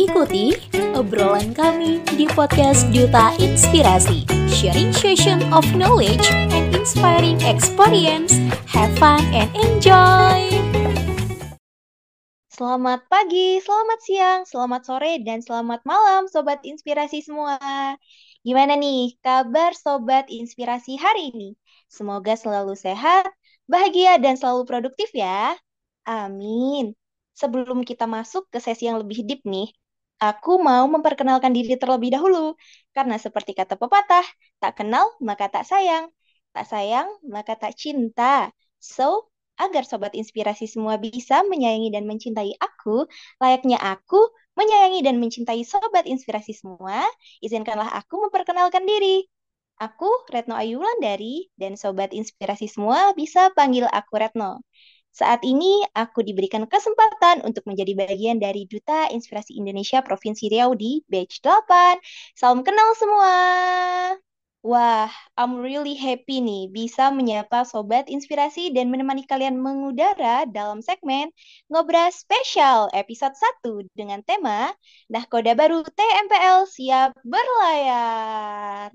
Ikuti obrolan kami di podcast Duta Inspirasi, sharing session of knowledge and inspiring experience. Have fun and enjoy! Selamat pagi, selamat siang, selamat sore, dan selamat malam Sobat Inspirasi semua. Gimana nih kabar Sobat Inspirasi hari ini? Semoga selalu sehat, bahagia, dan selalu produktif ya. Amin. Sebelum kita masuk ke sesi yang lebih deep nih, Aku mau memperkenalkan diri terlebih dahulu, karena seperti kata pepatah, tak kenal maka tak sayang, tak sayang maka tak cinta. So, agar sobat inspirasi semua bisa menyayangi dan mencintai aku, layaknya aku menyayangi dan mencintai sobat inspirasi semua, izinkanlah aku memperkenalkan diri. Aku Retno Ayu Wulandari, dan sobat inspirasi semua bisa panggil aku Retno. Saat ini aku diberikan kesempatan untuk menjadi bagian dari Duta Inspirasi Indonesia Provinsi Riau di Batch 8. Salam kenal semua. Wah, I'm really happy nih bisa menyapa Sobat Inspirasi dan menemani kalian mengudara dalam segmen Ngobras Spesial episode 1 dengan tema Nahkoda Baru TMPL Siap Berlayar.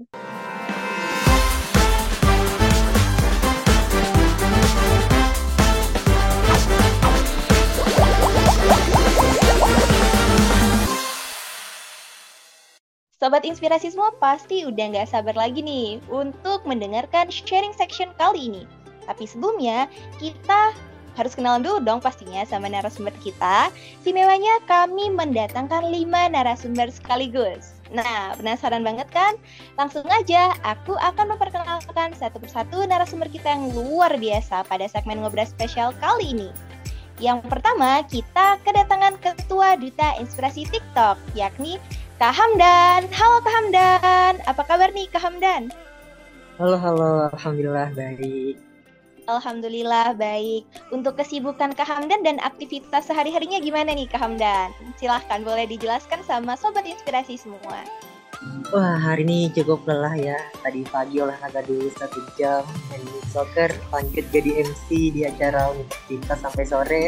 Sobat inspirasi semua pasti udah nggak sabar lagi nih untuk mendengarkan sharing section kali ini. Tapi sebelumnya, kita harus kenalan dulu dong pastinya sama narasumber kita. Simewanya kami mendatangkan 5 narasumber sekaligus. Nah, penasaran banget kan? Langsung aja, aku akan memperkenalkan satu persatu narasumber kita yang luar biasa pada segmen ngobrol spesial kali ini. Yang pertama, kita kedatangan Ketua Duta Inspirasi TikTok, yakni Kak Hamdan. Halo Kak Hamdan, apa kabar nih Kak Hamdan? Halo, halo. Alhamdulillah baik. Alhamdulillah baik. Untuk kesibukan Kak Hamdan dan aktivitas sehari-harinya gimana nih Kak Hamdan? Silahkan boleh dijelaskan sama Sobat Inspirasi semua. Wah, hari ini cukup lelah ya. Tadi pagi olahraga dulu satu jam, main soccer, lanjut jadi MC di acara universitas sampai sore.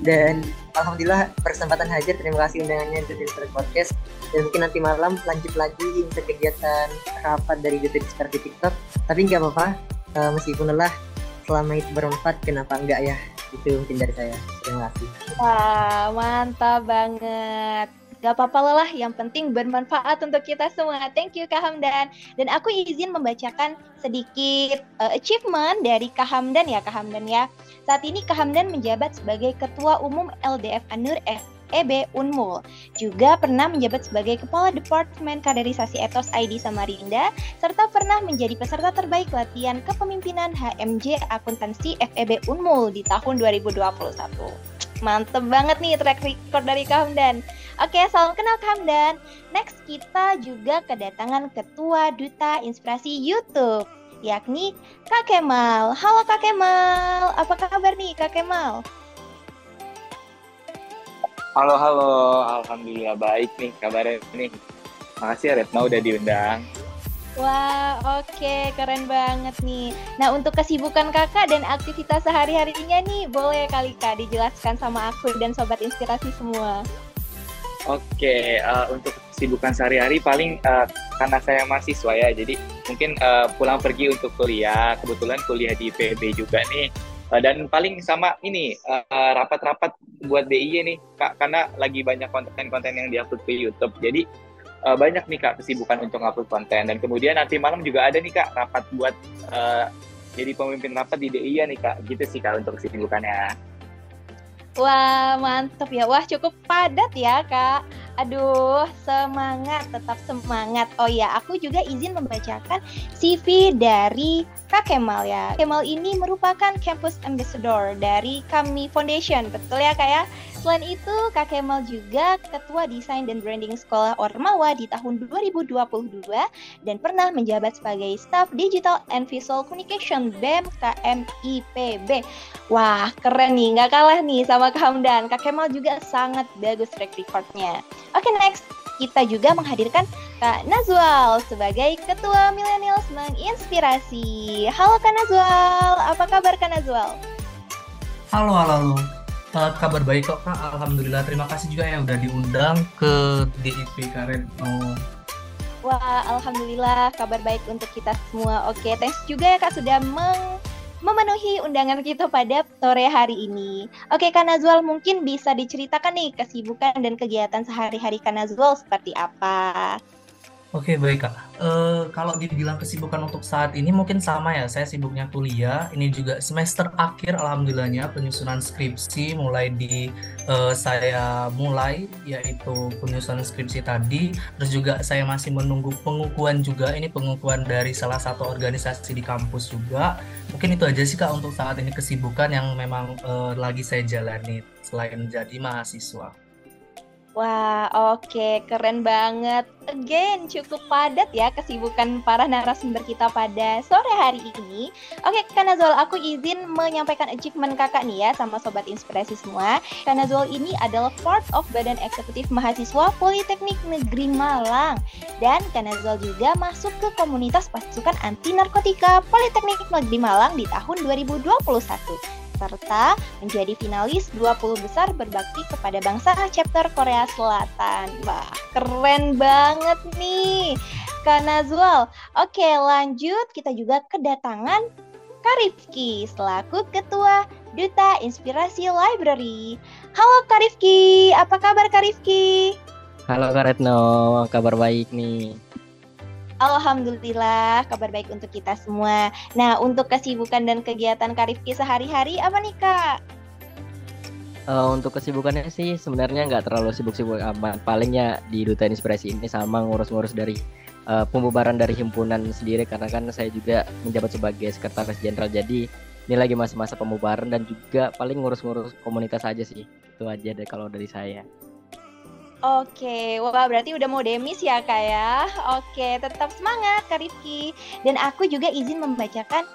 Dan alhamdulillah kesempatan hadir. Terima kasih undangannya untuk Inspire Podcast. Dan mungkin nanti malam lanjut lagi untuk kegiatan rapat dari Duta seperti TikTok. Tapi nggak apa-apa, uh, meskipun lelah, selama itu bermanfaat, kenapa enggak ya? Itu mungkin dari saya. Terima kasih. Wah, mantap banget. Gak apa-apa lelah, yang penting bermanfaat untuk kita semua. Thank you Kak Hamdan. Dan aku izin membacakan sedikit uh, achievement dari Kak Hamdan ya Kak Hamdan ya. Saat ini Kak Hamdan menjabat sebagai Ketua Umum LDF Anur FEB Unmul. Juga pernah menjabat sebagai Kepala Departemen Kaderisasi Etos ID Samarinda, serta pernah menjadi peserta terbaik latihan kepemimpinan HMJ Akuntansi FEB Unmul di tahun 2021. Mantep banget nih track record dari Kak. Oke, salam kenal Kamdan. Next kita juga kedatangan Ketua Duta Inspirasi YouTube, yakni Kak Kemal. Halo Kak Kemal, apa kabar nih Kak Kemal? Halo, halo. Alhamdulillah baik nih kabarnya nih. Makasih ya Retno udah diundang. Wah, oke, okay. keren banget nih. Nah, untuk kesibukan kakak dan aktivitas sehari-harinya nih, boleh kali kak dijelaskan sama aku dan sobat inspirasi semua. Oke, uh, untuk kesibukan sehari-hari paling uh, karena saya mahasiswa ya, jadi mungkin uh, pulang pergi untuk kuliah. Kebetulan kuliah di PB juga nih. Uh, dan paling sama ini rapat-rapat uh, buat DIY nih, Kak, karena lagi banyak konten-konten yang diupload ke YouTube. Jadi uh, banyak nih Kak kesibukan untuk upload konten. Dan kemudian nanti malam juga ada nih Kak rapat buat uh, jadi pemimpin rapat di DIY nih Kak. Gitu sih Kak untuk kesibukannya. Wah, mantep ya. Wah, cukup padat ya, Kak. Aduh, semangat, tetap semangat. Oh ya, aku juga izin membacakan CV dari Kak Kemal ya. Kemal ini merupakan campus ambassador dari Kami Foundation. Betul ya, Kak ya? Selain itu, Kak Kemal juga Ketua Desain dan Branding Sekolah Ormawa di tahun 2022 dan pernah menjabat sebagai Staff Digital and Visual Communication BEM KMIPB. Wah, keren nih, nggak kalah nih sama Kak Hamdan. Kak Kemal juga sangat bagus track recordnya. Oke, next kita juga menghadirkan Kak Nazwal sebagai Ketua Millennials Menginspirasi. Halo Kak Nazwal, apa kabar Kak Nazwal? Halo, halo, halo. Kabar baik kok kak, alhamdulillah. Terima kasih juga yang udah diundang ke DIP Karetno. Wah, alhamdulillah kabar baik untuk kita semua. Oke, thanks juga ya kak sudah meng memenuhi undangan kita pada sore hari ini. Oke, Kak Nazwal mungkin bisa diceritakan nih kesibukan dan kegiatan sehari-hari Kak Nazwal seperti apa? Oke baik kak. Uh, kalau dibilang kesibukan untuk saat ini mungkin sama ya. Saya sibuknya kuliah. Ini juga semester akhir, alhamdulillahnya penyusunan skripsi mulai di uh, saya mulai yaitu penyusunan skripsi tadi. Terus juga saya masih menunggu pengukuhan juga. Ini pengukuhan dari salah satu organisasi di kampus juga. Mungkin itu aja sih kak untuk saat ini kesibukan yang memang uh, lagi saya jalani selain menjadi mahasiswa. Wah, oke, okay. keren banget. Again, cukup padat ya kesibukan para narasumber kita pada sore hari ini. Oke, okay, Kanazol, aku izin menyampaikan achievement kakak nih ya sama Sobat Inspirasi semua. Kanazol ini adalah part of Badan Eksekutif Mahasiswa Politeknik Negeri Malang. Dan Kanazol juga masuk ke komunitas pasukan anti narkotika Politeknik Negeri Malang di tahun 2021 serta menjadi finalis 20 besar berbakti kepada bangsa chapter Korea Selatan. Wah, keren banget nih. Kak Nazwal. Oke, lanjut kita juga kedatangan Karifki selaku Ketua Duta Inspirasi Library. Halo Karifki, apa kabar Karifki? Halo Karetno, kabar baik nih. Alhamdulillah, kabar baik untuk kita semua. Nah, untuk kesibukan dan kegiatan Karifki sehari-hari apa nih Kak? Uh, untuk kesibukannya sih sebenarnya nggak terlalu sibuk-sibuk amat. Palingnya di Duta Inspirasi ini sama ngurus-ngurus dari uh, pembubaran dari himpunan sendiri karena kan saya juga menjabat sebagai sekretaris jenderal. Jadi ini lagi masa-masa pembubaran dan juga paling ngurus-ngurus komunitas aja sih. Itu aja deh kalau dari saya. Oke, wah berarti udah mau demis ya kak ya. Oke, tetap semangat Kak Rifki. Dan aku juga izin membacakan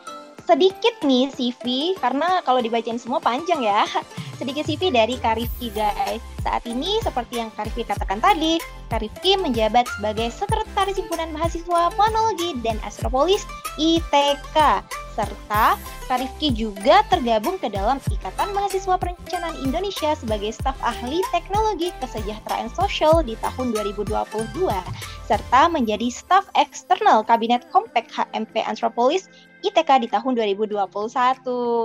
sedikit nih CV karena kalau dibacain semua panjang ya. Sedikit CV dari Karifki guys. Saat ini seperti yang Karifki katakan tadi, Karifki menjabat sebagai Sekretaris Himpunan Mahasiswa Planologi dan Astropolis ITK serta Karifki juga tergabung ke dalam Ikatan Mahasiswa Perencanaan Indonesia sebagai staf ahli teknologi kesejahteraan sosial di tahun 2022 serta menjadi staf eksternal Kabinet Kompak HMP Antropolis ITK di tahun 2021.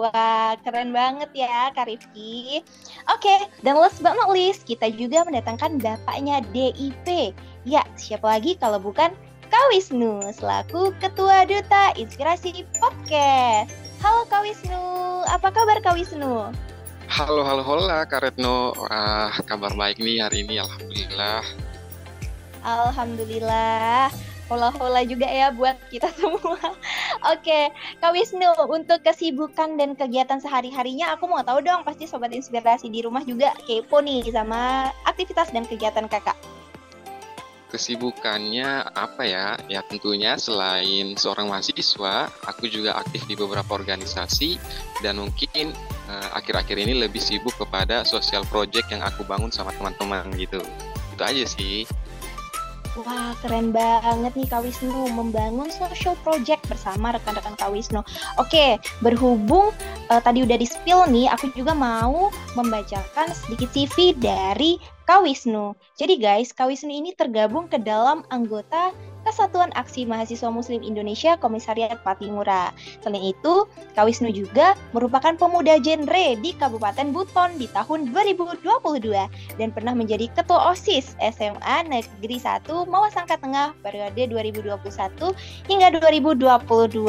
Wah, keren banget ya Karifki. Oke, dan last but not least, kita juga mendatangkan bapaknya DIP. Ya, siapa lagi kalau bukan Kak Wisnu selaku Ketua Duta Inspirasi Podcast. Halo Kak Wisnu, apa kabar Kak Wisnu? Halo, halo, hola Kak Retno. Uh, kabar baik nih hari ini, Alhamdulillah. Alhamdulillah. Hola-hola juga ya buat kita semua. Oke, Kak Wisnu, untuk kesibukan dan kegiatan sehari-harinya aku mau tahu dong, pasti Sobat Inspirasi di rumah juga kepo nih sama aktivitas dan kegiatan kakak kesibukannya apa ya? Ya tentunya selain seorang mahasiswa, aku juga aktif di beberapa organisasi dan mungkin eh, akhir-akhir uh, ini lebih sibuk kepada sosial project yang aku bangun sama teman-teman gitu. Itu aja sih. Wah, keren banget nih Kak Wisnu membangun social project bersama rekan-rekan Kak Wisnu. Oke, berhubung uh, tadi udah di-spill nih, aku juga mau membacakan sedikit CV dari Kak Wisnu. Jadi guys, Kak Wisnu ini tergabung ke dalam anggota Kesatuan Aksi Mahasiswa Muslim Indonesia Komisariat Patimura. Selain itu, Kak Wisnu juga merupakan pemuda genre di Kabupaten Buton di tahun 2022 dan pernah menjadi Ketua OSIS SMA Negeri 1 Mawasangka Tengah periode 2021 hingga 2022.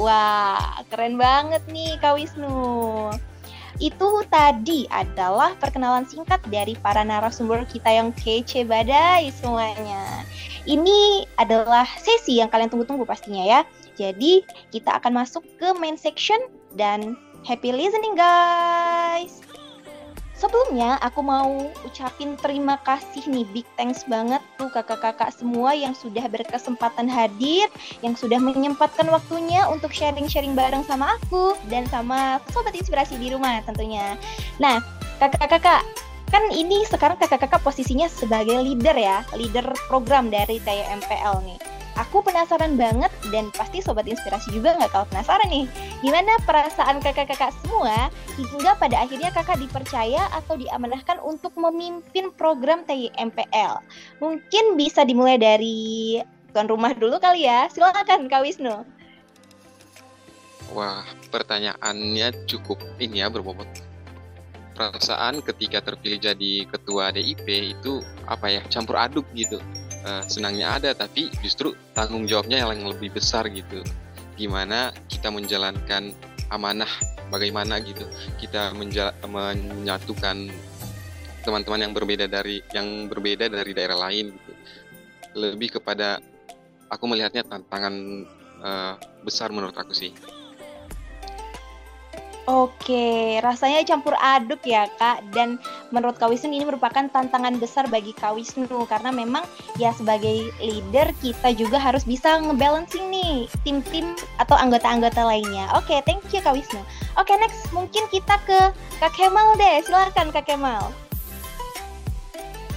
Wah, keren banget nih Kak Wisnu. Itu tadi adalah perkenalan singkat dari para narasumber kita yang kece badai semuanya. Ini adalah sesi yang kalian tunggu-tunggu pastinya ya. Jadi kita akan masuk ke main section dan happy listening guys. Sebelumnya aku mau ucapin terima kasih nih big thanks banget tuh kakak-kakak semua yang sudah berkesempatan hadir, yang sudah menyempatkan waktunya untuk sharing-sharing bareng sama aku dan sama sobat inspirasi di rumah tentunya. Nah, kakak-kakak kan ini sekarang kakak-kakak posisinya sebagai leader ya, leader program dari TMPL nih. Aku penasaran banget dan pasti Sobat Inspirasi juga nggak kalah penasaran nih. Gimana perasaan kakak-kakak semua hingga pada akhirnya kakak dipercaya atau diamanahkan untuk memimpin program TIMPL. Mungkin bisa dimulai dari tuan rumah dulu kali ya. Silakan Kak Wisnu. Wah, pertanyaannya cukup ini ya berbobot. Perasaan ketika terpilih jadi ketua DIP itu apa ya campur aduk gitu. Uh, senangnya ada tapi justru tanggung jawabnya yang lebih besar gitu. Gimana kita menjalankan amanah, bagaimana gitu kita menyatukan teman-teman yang berbeda dari yang berbeda dari daerah lain gitu. Lebih kepada aku melihatnya tantangan uh, besar menurut aku sih. Oke, rasanya campur aduk ya Kak. Dan menurut Kak Wisnu ini merupakan tantangan besar bagi Kak Wisnu karena memang ya sebagai leader kita juga harus bisa ngebalancing nih tim-tim atau anggota-anggota lainnya. Oke, thank you Kak Wisnu. Oke, next mungkin kita ke Kak Kemal deh. Silakan Kak Kemal.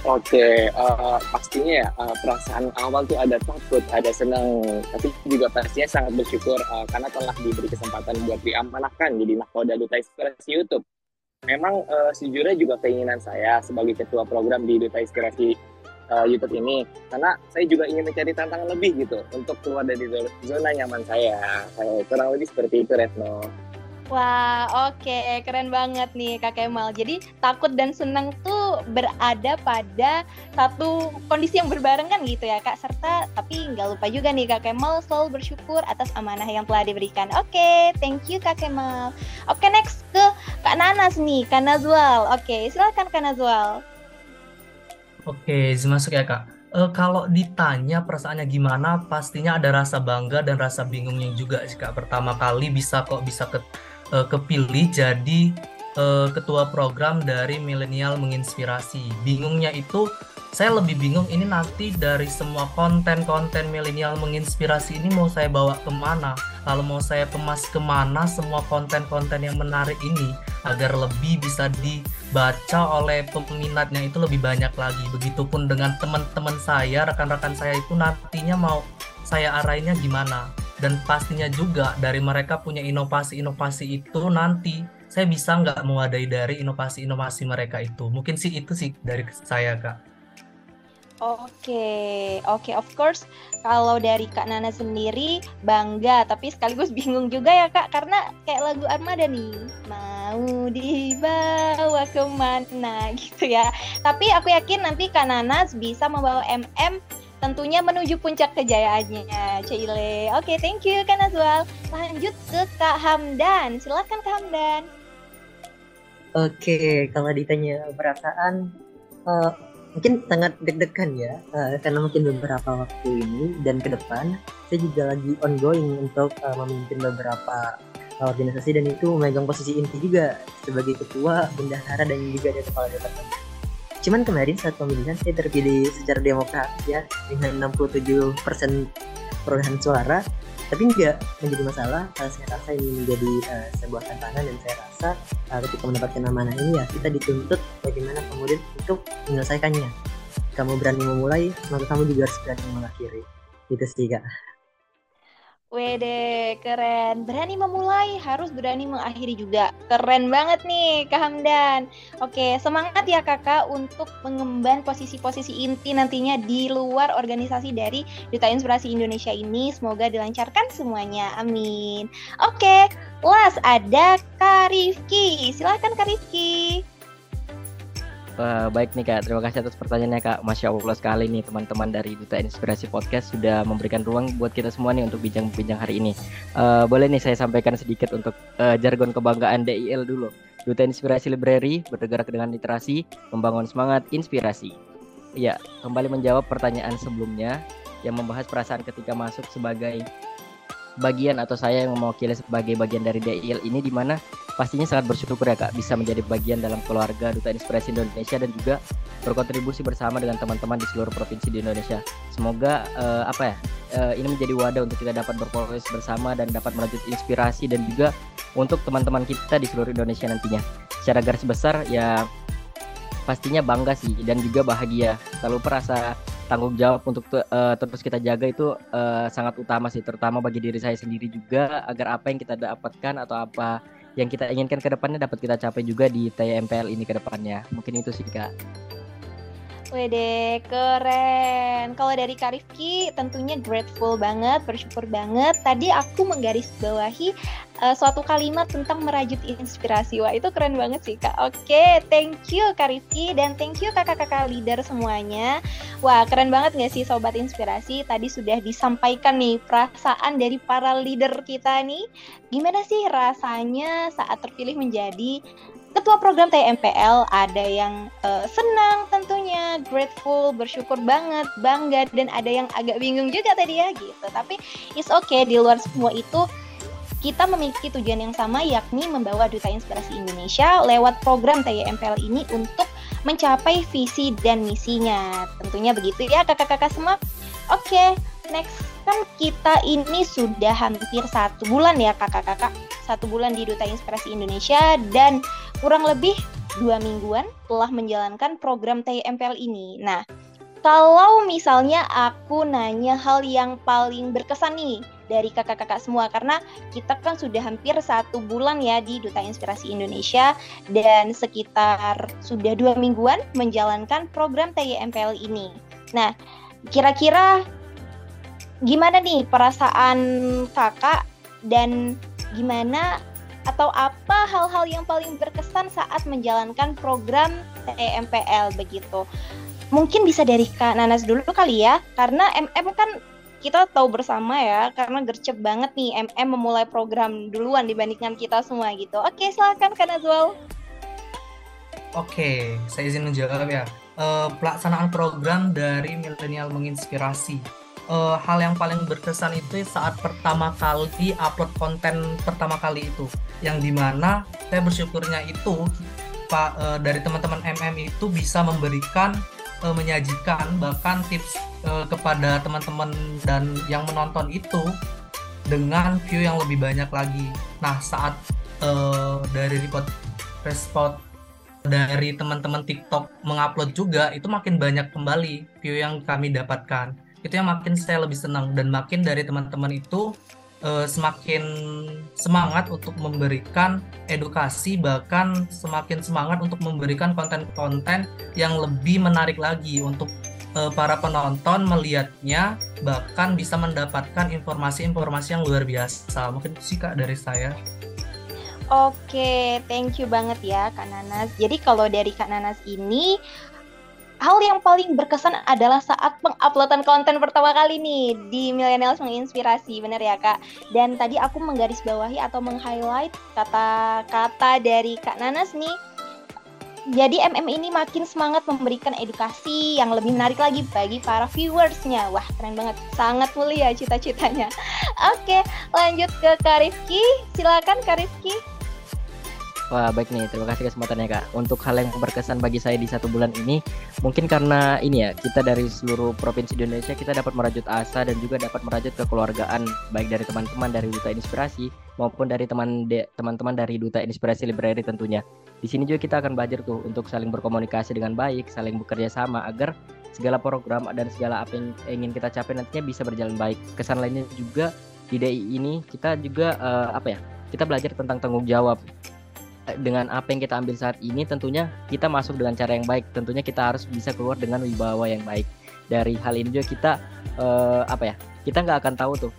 Oke, uh, pastinya ya uh, perasaan awal tuh ada takut, ada senang, tapi juga pastinya sangat bersyukur uh, karena telah diberi kesempatan buat diamanahkan jadi nahkoda duta inspirasi YouTube. Memang uh, sejujurnya juga keinginan saya sebagai ketua program di duta inspirasi uh, YouTube ini, karena saya juga ingin mencari tantangan lebih gitu untuk keluar dari zona nyaman saya. Saya kurang lebih seperti itu, Retno. Wah, oke, okay. keren banget nih Kak Kemal. Jadi takut dan senang tuh berada pada satu kondisi yang berbarengan gitu ya Kak. Serta tapi nggak lupa juga nih Kak Kemal selalu bersyukur atas amanah yang telah diberikan. Oke, okay, thank you Kak Kemal. Oke, okay, next ke Kak Nanas nih, Kak Nazwal. Oke, okay, silakan Kak Nazwal. Oke, masuk ya Kak. Uh, kalau ditanya perasaannya gimana, pastinya ada rasa bangga dan rasa bingungnya juga sih Kak. Pertama kali bisa kok bisa ke uh, kepilih jadi uh, ketua program dari milenial menginspirasi. Bingungnya itu saya lebih bingung ini nanti dari semua konten-konten milenial menginspirasi ini mau saya bawa ke mana. Lalu mau saya kemas ke mana semua konten-konten yang menarik ini agar lebih bisa dibaca oleh peminatnya itu lebih banyak lagi. Begitupun dengan teman-teman saya rekan-rekan saya itu nantinya mau saya arahinnya gimana dan pastinya juga dari mereka punya inovasi-inovasi itu nanti saya bisa nggak mewadai dari inovasi-inovasi mereka itu mungkin sih itu sih dari saya kak Oke, oke, of course. Kalau dari Kak Nana sendiri bangga, tapi sekaligus bingung juga ya Kak, karena kayak lagu Armada nih, mau dibawa ke mana gitu ya. Tapi aku yakin nanti Kak Nanas bisa membawa MM tentunya menuju puncak kejayaannya Cile. Oke, okay, thank you Kak Nazwal. Lanjut ke Kak Hamdan. Silakan Kak Hamdan. Oke, okay, kalau ditanya perasaan uh, mungkin sangat deg-degan ya uh, karena mungkin beberapa waktu ini dan ke depan saya juga lagi ongoing untuk uh, memimpin beberapa organisasi dan itu memegang posisi inti juga sebagai ketua bendahara dan juga ada kepala departemen Cuman kemarin saat pemilihan saya terpilih secara demokratis ya dengan 67% perolehan suara. Tapi nggak menjadi masalah uh, saya rasa ini menjadi uh, sebuah tantangan dan saya rasa uh, ketika mendapatkan amanah ini ya kita dituntut bagaimana kemudian untuk menyelesaikannya. Kamu berani memulai maka kamu juga harus berani mengakhiri. Itu sih kak Wede, keren. Berani memulai, harus berani mengakhiri juga. Keren banget nih, Kak Hamdan. Oke, semangat ya kakak untuk mengemban posisi-posisi inti nantinya di luar organisasi dari Duta Inspirasi Indonesia ini. Semoga dilancarkan semuanya. Amin. Oke, last ada Kak Rifki. Silahkan Kak Rifki. Uh, baik nih kak, terima kasih atas pertanyaannya kak. Masya Allah sekali nih teman-teman dari Duta Inspirasi Podcast sudah memberikan ruang buat kita semua nih untuk bincang-bincang hari ini. Uh, boleh nih saya sampaikan sedikit untuk uh, jargon kebanggaan DIL dulu. Duta Inspirasi Library bergerak dengan literasi, membangun semangat inspirasi. Ya, kembali menjawab pertanyaan sebelumnya yang membahas perasaan ketika masuk sebagai bagian atau saya yang mewakili sebagai bagian dari DIL ini di mana pastinya sangat bersyukur ya Kak bisa menjadi bagian dalam keluarga Duta Inspirasi Indonesia dan juga berkontribusi bersama dengan teman-teman di seluruh provinsi di Indonesia. Semoga uh, apa ya uh, ini menjadi wadah untuk kita dapat berproses bersama dan dapat melanjut inspirasi dan juga untuk teman-teman kita di seluruh Indonesia nantinya. Secara garis besar ya pastinya bangga sih dan juga bahagia. Selalu perasa tanggung jawab untuk uh, terus kita jaga itu uh, sangat utama sih terutama bagi diri saya sendiri juga agar apa yang kita dapatkan atau apa yang kita inginkan ke depannya dapat kita capai juga di TMPL ini ke depannya. Mungkin itu sih kak Wede, keren. Kalau dari Kak Rifki, tentunya grateful banget, bersyukur banget. Tadi aku menggarisbawahi uh, suatu kalimat tentang merajut inspirasi. Wah, itu keren banget sih, Kak. Oke, thank you Kak Rifki, dan thank you kakak-kakak leader semuanya. Wah, keren banget nggak sih Sobat Inspirasi? Tadi sudah disampaikan nih perasaan dari para leader kita nih. Gimana sih rasanya saat terpilih menjadi ketua program TMPL ada yang uh, senang tentunya, grateful, bersyukur banget, bangga dan ada yang agak bingung juga tadi ya gitu. Tapi it's okay di luar semua itu kita memiliki tujuan yang sama yakni membawa Duta Inspirasi Indonesia lewat program TMPL ini untuk mencapai visi dan misinya. Tentunya begitu ya kakak-kakak semua. Oke, okay, next kan kita ini sudah hampir satu bulan ya kakak-kakak satu bulan di Duta Inspirasi Indonesia dan kurang lebih dua mingguan telah menjalankan program TMPL ini. Nah, kalau misalnya aku nanya hal yang paling berkesan nih dari kakak-kakak semua karena kita kan sudah hampir satu bulan ya di Duta Inspirasi Indonesia dan sekitar sudah dua mingguan menjalankan program TMPL ini. Nah, kira-kira gimana nih perasaan kakak dan gimana atau apa hal-hal yang paling berkesan saat menjalankan program TMPL begitu. Mungkin bisa dari Kak Nanas dulu kali ya, karena MM kan kita tahu bersama ya, karena gercep banget nih MM memulai program duluan dibandingkan kita semua gitu. Oke, silakan Kak Nazwal. Oke, saya izin menjawab ya. Uh, pelaksanaan program dari milenial menginspirasi uh, hal yang paling berkesan itu saat pertama kali upload konten pertama kali itu yang di mana saya bersyukurnya itu pak uh, dari teman-teman MM itu bisa memberikan uh, menyajikan bahkan tips uh, kepada teman-teman dan yang menonton itu dengan view yang lebih banyak lagi. Nah saat uh, dari report respon dari teman-teman TikTok mengupload juga itu makin banyak kembali view yang kami dapatkan itu yang makin saya lebih senang dan makin dari teman-teman itu uh, semakin semangat untuk memberikan edukasi bahkan semakin semangat untuk memberikan konten-konten yang lebih menarik lagi untuk uh, para penonton melihatnya bahkan bisa mendapatkan informasi-informasi yang luar biasa mungkin sih kak dari saya Oke, thank you banget ya Kak Nanas. Jadi kalau dari Kak Nanas ini hal yang paling berkesan adalah saat penguploadan konten pertama kali nih di Millennials menginspirasi, bener ya kak? Dan tadi aku menggarisbawahi atau meng-highlight kata-kata dari Kak Nanas nih. Jadi MM ini makin semangat memberikan edukasi yang lebih menarik lagi bagi para viewersnya. Wah keren banget, sangat mulia cita-citanya. Oke, lanjut ke Karifki. Silakan Karifki. Wah baik nih, terima kasih kesempatannya kak. Untuk hal yang berkesan bagi saya di satu bulan ini, mungkin karena ini ya kita dari seluruh provinsi Indonesia kita dapat merajut asa dan juga dapat merajut kekeluargaan baik dari teman-teman dari Duta Inspirasi maupun dari teman teman-teman dari Duta Inspirasi Library tentunya. Di sini juga kita akan belajar tuh untuk saling berkomunikasi dengan baik, saling bekerja sama agar segala program dan segala apa yang ingin kita capai nantinya bisa berjalan baik. Kesan lainnya juga di DI ini kita juga uh, apa ya? Kita belajar tentang tanggung jawab dengan apa yang kita ambil saat ini tentunya kita masuk dengan cara yang baik. Tentunya kita harus bisa keluar dengan wibawa yang baik. Dari hal ini juga kita uh, apa ya kita nggak akan tahu tuh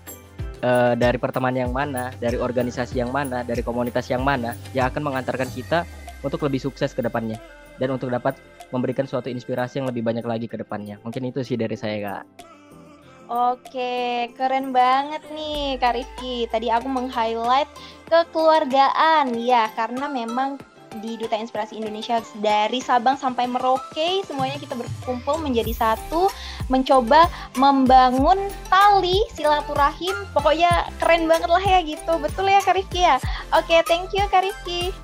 uh, dari pertemanan yang mana dari organisasi yang mana dari komunitas yang mana yang akan mengantarkan kita untuk lebih sukses ke depannya. Dan untuk dapat memberikan suatu inspirasi yang lebih banyak lagi ke depannya. Mungkin itu sih dari saya kak Oke, keren banget nih Kak Rifki. Tadi aku meng-highlight kekeluargaan. Ya, karena memang di Duta Inspirasi Indonesia dari Sabang sampai Merauke semuanya kita berkumpul menjadi satu mencoba membangun tali silaturahim. Pokoknya keren banget lah ya gitu. Betul ya Kak Rifki ya? Oke thank you Kak Rifki.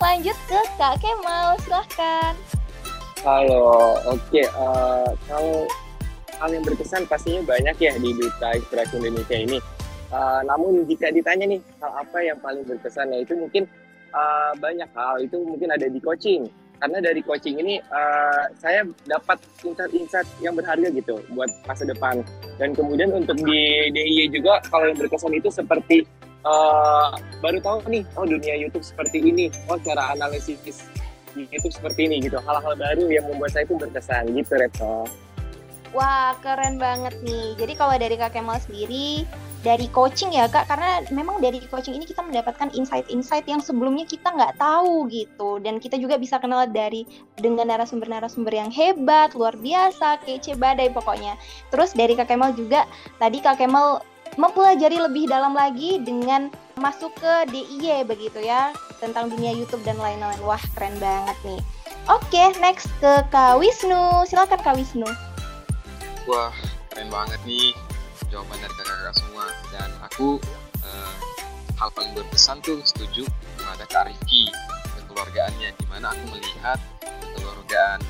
Lanjut ke Kak Kemal silahkan. Halo. Oke uh, kalau hal yang berkesan pastinya banyak ya di Duta Inspirasi Indonesia ini. Uh, namun jika ditanya nih hal apa yang paling berkesan? Ya itu mungkin uh, banyak hal. Itu mungkin ada di coaching, karena dari coaching ini uh, saya dapat insight-insight yang berharga gitu buat masa depan. Dan kemudian untuk di DIY juga kalau yang berkesan itu seperti uh, baru tahu nih oh dunia YouTube seperti ini. Oh cara analisis YouTube seperti ini gitu. Hal-hal baru yang membuat saya itu berkesan. Gitu Reto. Wah keren banget nih. Jadi kalau dari Kak Kemal sendiri dari coaching ya kak karena memang dari coaching ini kita mendapatkan insight-insight yang sebelumnya kita nggak tahu gitu. Dan kita juga bisa kenal dari dengan narasumber-narasumber yang hebat luar biasa kece badai pokoknya. Terus dari kak Kemal juga tadi kak Kemal mempelajari lebih dalam lagi dengan masuk ke DIY begitu ya tentang dunia YouTube dan lain-lain. Wah keren banget nih. Oke next ke Kak Wisnu. Silakan Kak Wisnu wah keren banget nih jawaban dari kakak-kakak semua. Dan aku uh, hal paling berkesan tuh setuju kepada Kak Rifki kekeluargaannya. Di mana aku melihat kekeluargaan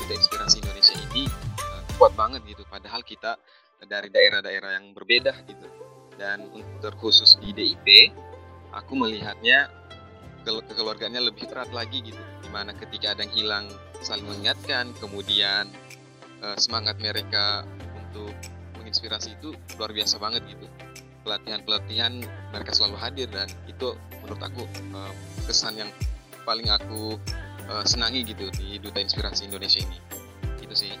Duta Inspirasi Indonesia ini uh, kuat banget gitu. Padahal kita dari daerah-daerah yang berbeda gitu. Dan untuk khusus di DIP aku melihatnya ke kekeluargaannya lebih erat lagi gitu. Di mana ketika ada yang hilang saling mengingatkan. Kemudian uh, semangat mereka untuk inspirasi itu luar biasa banget gitu pelatihan-pelatihan mereka selalu hadir dan itu menurut aku uh, kesan yang paling aku uh, senangi gitu di Duta Inspirasi Indonesia ini itu sih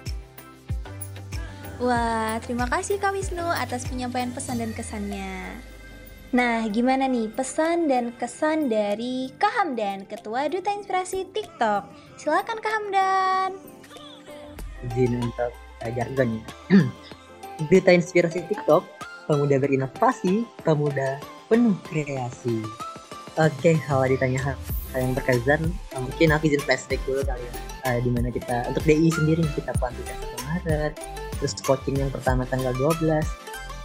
Wah, terima kasih Kak Wisnu atas penyampaian pesan dan kesannya. Nah, gimana nih pesan dan kesan dari Kak Hamdan, Ketua Duta Inspirasi TikTok? Silakan Kak Hamdan. Izin untuk uh, jargon ya. Berita inspirasi TikTok, pemuda berinovasi, pemuda penuh kreasi. Oke, kalau ditanya hal, yang berkesan, eh, mungkin aku izin flashback dulu kali ya. Uh, di mana kita, untuk DI sendiri kita pelantikan 1 Maret, terus coaching yang pertama tanggal 12,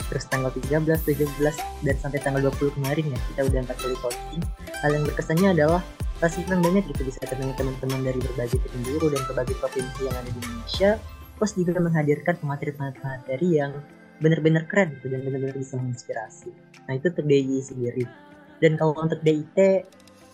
terus tanggal 13, 17, dan sampai tanggal 20 kemarin ya, kita udah empat kali coaching. Hal yang berkesannya adalah pasti banyak gitu bisa ketemu teman-teman dari berbagai penjuru dan berbagai provinsi yang ada di Indonesia plus juga menghadirkan pemateri-pemateri yang benar-benar keren gitu dan benar-benar bisa menginspirasi. Nah itu untuk DI sendiri. Dan kalau untuk DIT,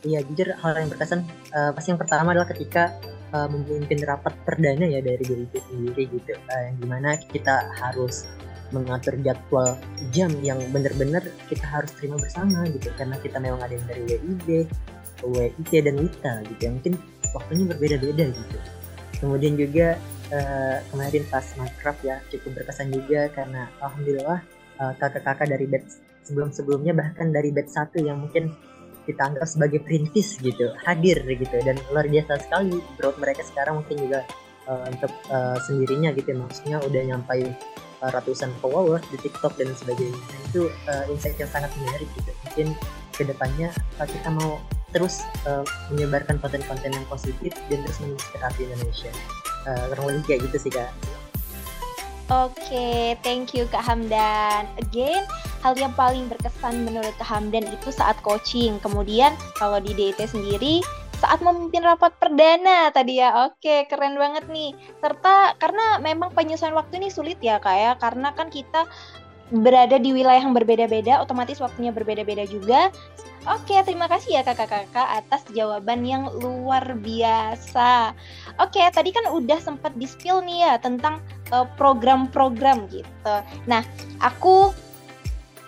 ya jujur hal yang berkesan uh, pasti yang pertama adalah ketika uh, memimpin rapat perdana ya dari DIT sendiri gitu, uh, yang di mana kita harus mengatur jadwal jam yang benar-benar kita harus terima bersama gitu karena kita memang ada yang dari WIB, WIT dan WITA gitu yang mungkin waktunya berbeda-beda gitu. Kemudian juga uh, kemarin pas Minecraft ya cukup berkesan juga karena alhamdulillah uh, kakak-kakak dari batch sebelum-sebelumnya bahkan dari batch satu yang mungkin kita anggap sebagai perintis gitu hadir gitu. Dan luar biasa sekali growth mereka sekarang mungkin juga uh, untuk uh, sendirinya gitu maksudnya udah nyampai ratusan followers di TikTok dan sebagainya. Nah, itu uh, insight yang sangat menarik gitu. Mungkin ke depannya kita mau terus uh, menyebarkan konten-konten yang positif dan terus menginspirasi Indonesia uh, lebih kayak gitu sih kak Oke, okay, thank you Kak Hamdan. Again, hal yang paling berkesan menurut Kak Hamdan itu saat coaching. Kemudian kalau di DT sendiri saat memimpin rapat perdana tadi ya. Oke, keren banget nih. Serta karena memang penyesuaian waktu ini sulit ya Kak ya, karena kan kita berada di wilayah yang berbeda-beda, otomatis waktunya berbeda-beda juga. Oke, terima kasih ya kakak-kakak atas jawaban yang luar biasa. Oke, tadi kan udah sempat di-spill nih ya tentang eh, program-program uh, gitu. Nah, aku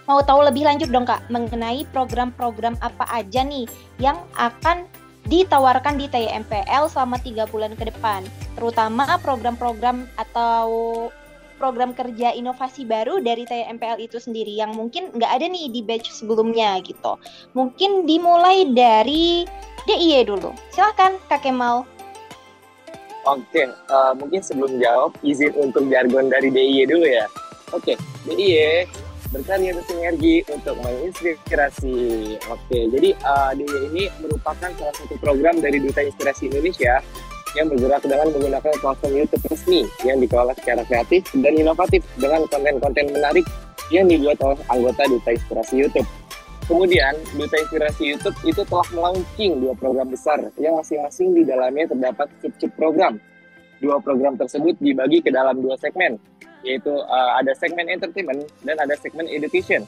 mau tahu lebih lanjut dong kak mengenai program-program apa aja nih yang akan ditawarkan di TMPL selama tiga bulan ke depan, terutama program-program atau program kerja inovasi baru dari TMPL itu sendiri yang mungkin nggak ada nih di batch sebelumnya gitu. Mungkin dimulai dari DIY dulu. Silakan Kak Kemal. Oke, uh, mungkin sebelum jawab izin untuk jargon dari DIY dulu ya. Oke, DIY berkarya bersinergi untuk menginspirasi. Oke, jadi uh, DIY ini merupakan salah satu program dari Duta Inspirasi Indonesia yang bergerak dengan menggunakan platform YouTube resmi yang dikelola secara kreatif dan inovatif dengan konten-konten menarik yang dibuat oleh anggota Duta Inspirasi YouTube. Kemudian, Duta Inspirasi YouTube itu telah melaunching dua program besar yang masing-masing di dalamnya terdapat sub-sub program. Dua program tersebut dibagi ke dalam dua segmen, yaitu uh, ada segmen entertainment dan ada segmen education.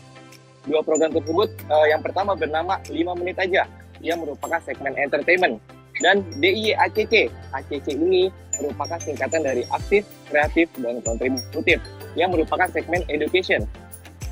Dua program tersebut, uh, yang pertama bernama 5 menit aja, yang merupakan segmen entertainment dan DIY ACC. Ini merupakan singkatan dari aktif, kreatif, dan kontributif yang merupakan segmen education.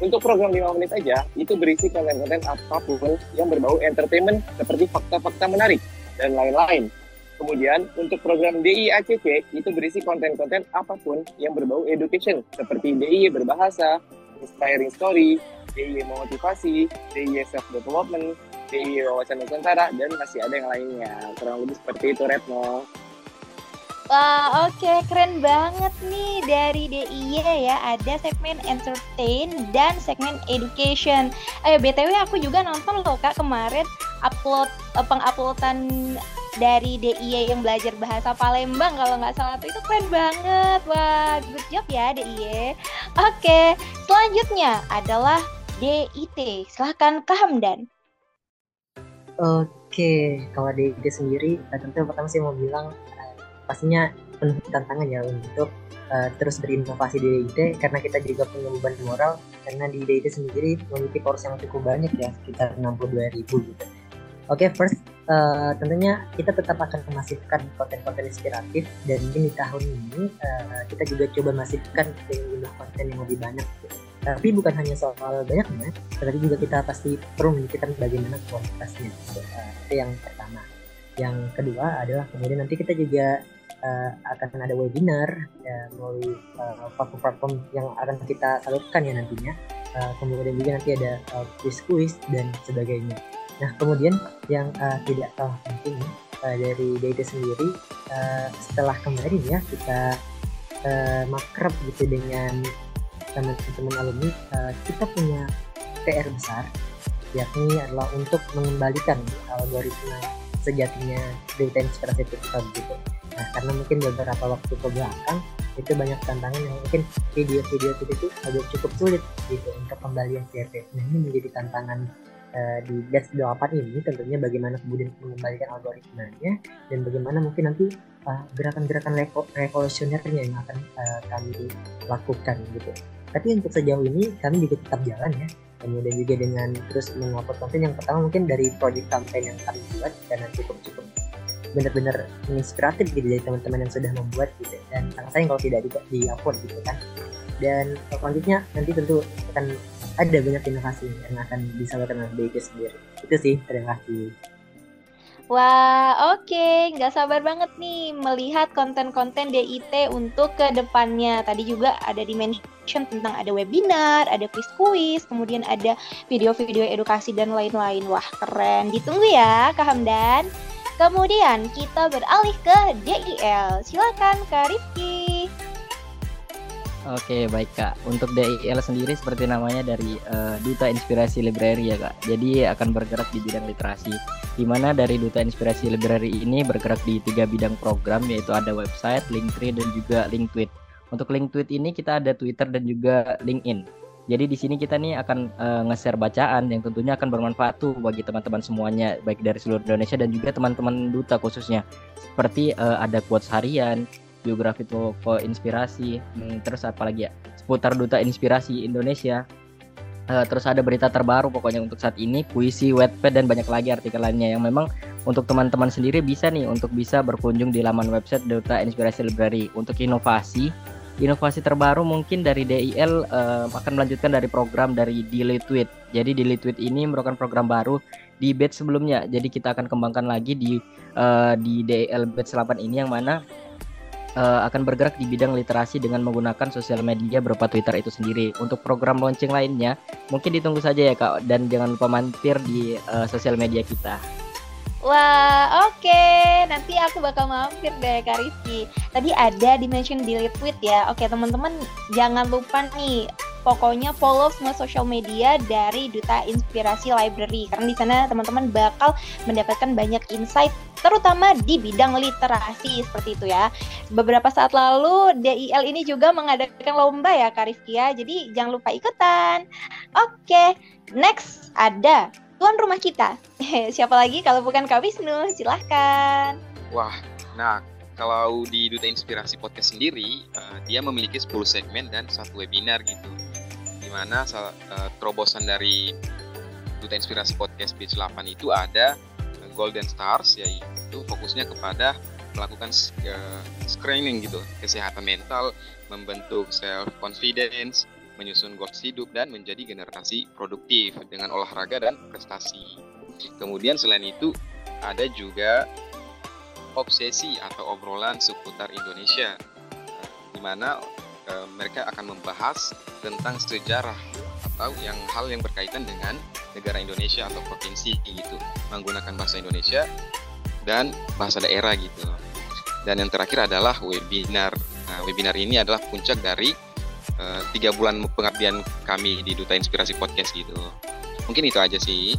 Untuk program 5 menit aja, itu berisi konten-konten apa pun yang berbau entertainment seperti fakta-fakta menarik dan lain-lain. Kemudian untuk program DIACC itu berisi konten-konten apa pun yang berbau education seperti DIY berbahasa, inspiring story, DIY motivasi, DIY self development, DIY wawasan Nusantara dan masih ada yang lainnya. Kurang lebih seperti itu Retno. Wah, oke, okay. keren banget nih dari DIY ya. Ada segmen entertain dan segmen education. Ayo, BTW aku juga nonton loh Kak kemarin upload uh, penguploadan dari DIY yang belajar bahasa Palembang kalau nggak salah itu keren banget. Wah, good job ya DIY. Oke, okay. selanjutnya adalah DIT. Silahkan Kak Hamdan. Oke, kalau DIT sendiri, tentu pertama sih mau bilang pastinya penuh tantangan ya untuk uh, terus berinovasi di DIT karena kita juga punya beban moral karena di DIT sendiri memiliki porsi yang cukup banyak ya sekitar 62 ribu gitu. Oke, okay, first uh, tentunya kita tetap akan memasifkan konten-konten inspiratif dan di tahun ini uh, kita juga coba masifkan dengan jumlah konten yang lebih banyak. Gitu. Tapi bukan hanya soal banyaknya, tetapi juga kita pasti perlu memikirkan bagaimana kualitasnya. Uh, itu yang pertama. Yang kedua adalah kemudian nanti kita juga uh, akan ada webinar ya, melalui uh, platform-platform yang akan kita salurkan ya nantinya. Uh, kemudian juga nanti ada uh, quiz-quiz dan sebagainya. Nah kemudian yang uh, tidak kalah penting uh, dari DIT sendiri uh, setelah kemarin ya kita uh, makrab gitu dengan teman-teman alumni, uh, kita punya PR besar yakni adalah untuk mengembalikan algoritma sejatinya DIT inspirasi TikTok gitu Nah, karena mungkin beberapa waktu ke belakang itu banyak tantangan yang mungkin video-video itu agak cukup sulit gitu untuk kembali yang CRT. Nah, ini menjadi tantangan uh, di batch 8 ini tentunya bagaimana kemudian mengembalikan algoritmanya dan bagaimana mungkin nanti uh, gerakan-gerakan revo revolusionernya yang akan uh, kami lakukan gitu. Tapi untuk sejauh ini kami juga tetap jalan ya. Kemudian juga dengan terus mengupload konten yang pertama mungkin dari project campaign yang kami buat karena cukup cukup benar-benar inspiratif gitu dari teman-teman yang sudah membuat gitu. Dan sangat sayang kalau tidak di, upload gitu kan. Dan selanjutnya nanti tentu akan ada banyak inovasi yang akan disampaikan oleh BIK sendiri. Itu sih terima kasih Wah, oke. Okay. Nggak sabar banget nih melihat konten-konten DIT untuk ke depannya. Tadi juga ada di mention tentang ada webinar, ada quiz-quiz, kemudian ada video-video edukasi dan lain-lain. Wah, keren. Ditunggu ya, Kak Hamdan. Kemudian kita beralih ke DIL. Silakan Kak Rifki. Oke baik kak. Untuk DIL sendiri seperti namanya dari uh, Duta Inspirasi Library ya kak. Jadi akan bergerak di bidang literasi. Di mana dari Duta Inspirasi Library ini bergerak di tiga bidang program yaitu ada website, Linktree dan juga link tweet. Untuk link tweet ini kita ada Twitter dan juga LinkedIn. Jadi di sini kita nih akan uh, nge-share bacaan yang tentunya akan bermanfaat tuh bagi teman-teman semuanya baik dari seluruh Indonesia dan juga teman-teman duta khususnya. Seperti uh, ada quotes harian, biografi toko inspirasi, hmm, terus apa lagi ya? Seputar duta inspirasi Indonesia. Uh, terus ada berita terbaru pokoknya untuk saat ini, puisi, wetpad dan banyak lagi artikel lainnya yang memang untuk teman-teman sendiri bisa nih untuk bisa berkunjung di laman website Duta Inspirasi Library untuk inovasi inovasi terbaru mungkin dari DIL uh, eh, akan melanjutkan dari program dari Delete Tweet. Jadi Delete Tweet ini merupakan program baru di batch sebelumnya. Jadi kita akan kembangkan lagi di uh, di DIL batch 8 ini yang mana uh, akan bergerak di bidang literasi dengan menggunakan sosial media berupa Twitter itu sendiri. Untuk program launching lainnya mungkin ditunggu saja ya Kak dan jangan lupa mampir di uh, sosial media kita. Wah, oke. Okay. Nanti aku bakal mampir deh Kak Rizky. Tadi ada di mention di tweet ya. Oke, teman-teman jangan lupa nih pokoknya follow semua social media dari Duta Inspirasi Library karena di sana teman-teman bakal mendapatkan banyak insight terutama di bidang literasi seperti itu ya. Beberapa saat lalu DIL ini juga mengadakan lomba ya Kak Rizky ya. Jadi jangan lupa ikutan. Oke, next ada tuan rumah kita. Siapa lagi kalau bukan Kak Wisnu? Silahkan. Wah, nah kalau di Duta Inspirasi Podcast sendiri, uh, dia memiliki 10 segmen dan satu webinar gitu. Di mana uh, terobosan dari Duta Inspirasi Podcast Page 8 itu ada Golden Stars, yaitu itu fokusnya kepada melakukan screening gitu kesehatan mental, membentuk self confidence, menyusun goals hidup dan menjadi generasi produktif dengan olahraga dan prestasi. Kemudian selain itu ada juga obsesi atau obrolan seputar Indonesia di mana uh, mereka akan membahas tentang sejarah atau yang hal yang berkaitan dengan negara Indonesia atau provinsi gitu menggunakan bahasa Indonesia dan bahasa daerah gitu dan yang terakhir adalah webinar nah, webinar ini adalah puncak dari uh, tiga bulan pengabdian kami di Duta Inspirasi Podcast gitu mungkin itu aja sih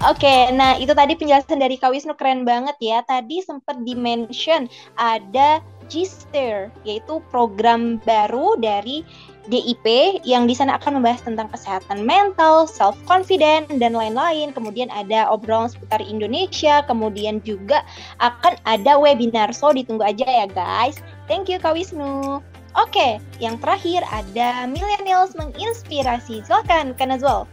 Oke, nah itu tadi penjelasan dari Kak Wisnu keren banget ya. Tadi sempat dimention ada Gister, yaitu program baru dari DIP yang di sana akan membahas tentang kesehatan mental, self confidence dan lain-lain. Kemudian ada obrolan seputar Indonesia, kemudian juga akan ada webinar. So ditunggu aja ya guys. Thank you Kak Wisnu. Oke, yang terakhir ada millennials menginspirasi. Silakan Kak Nazwal.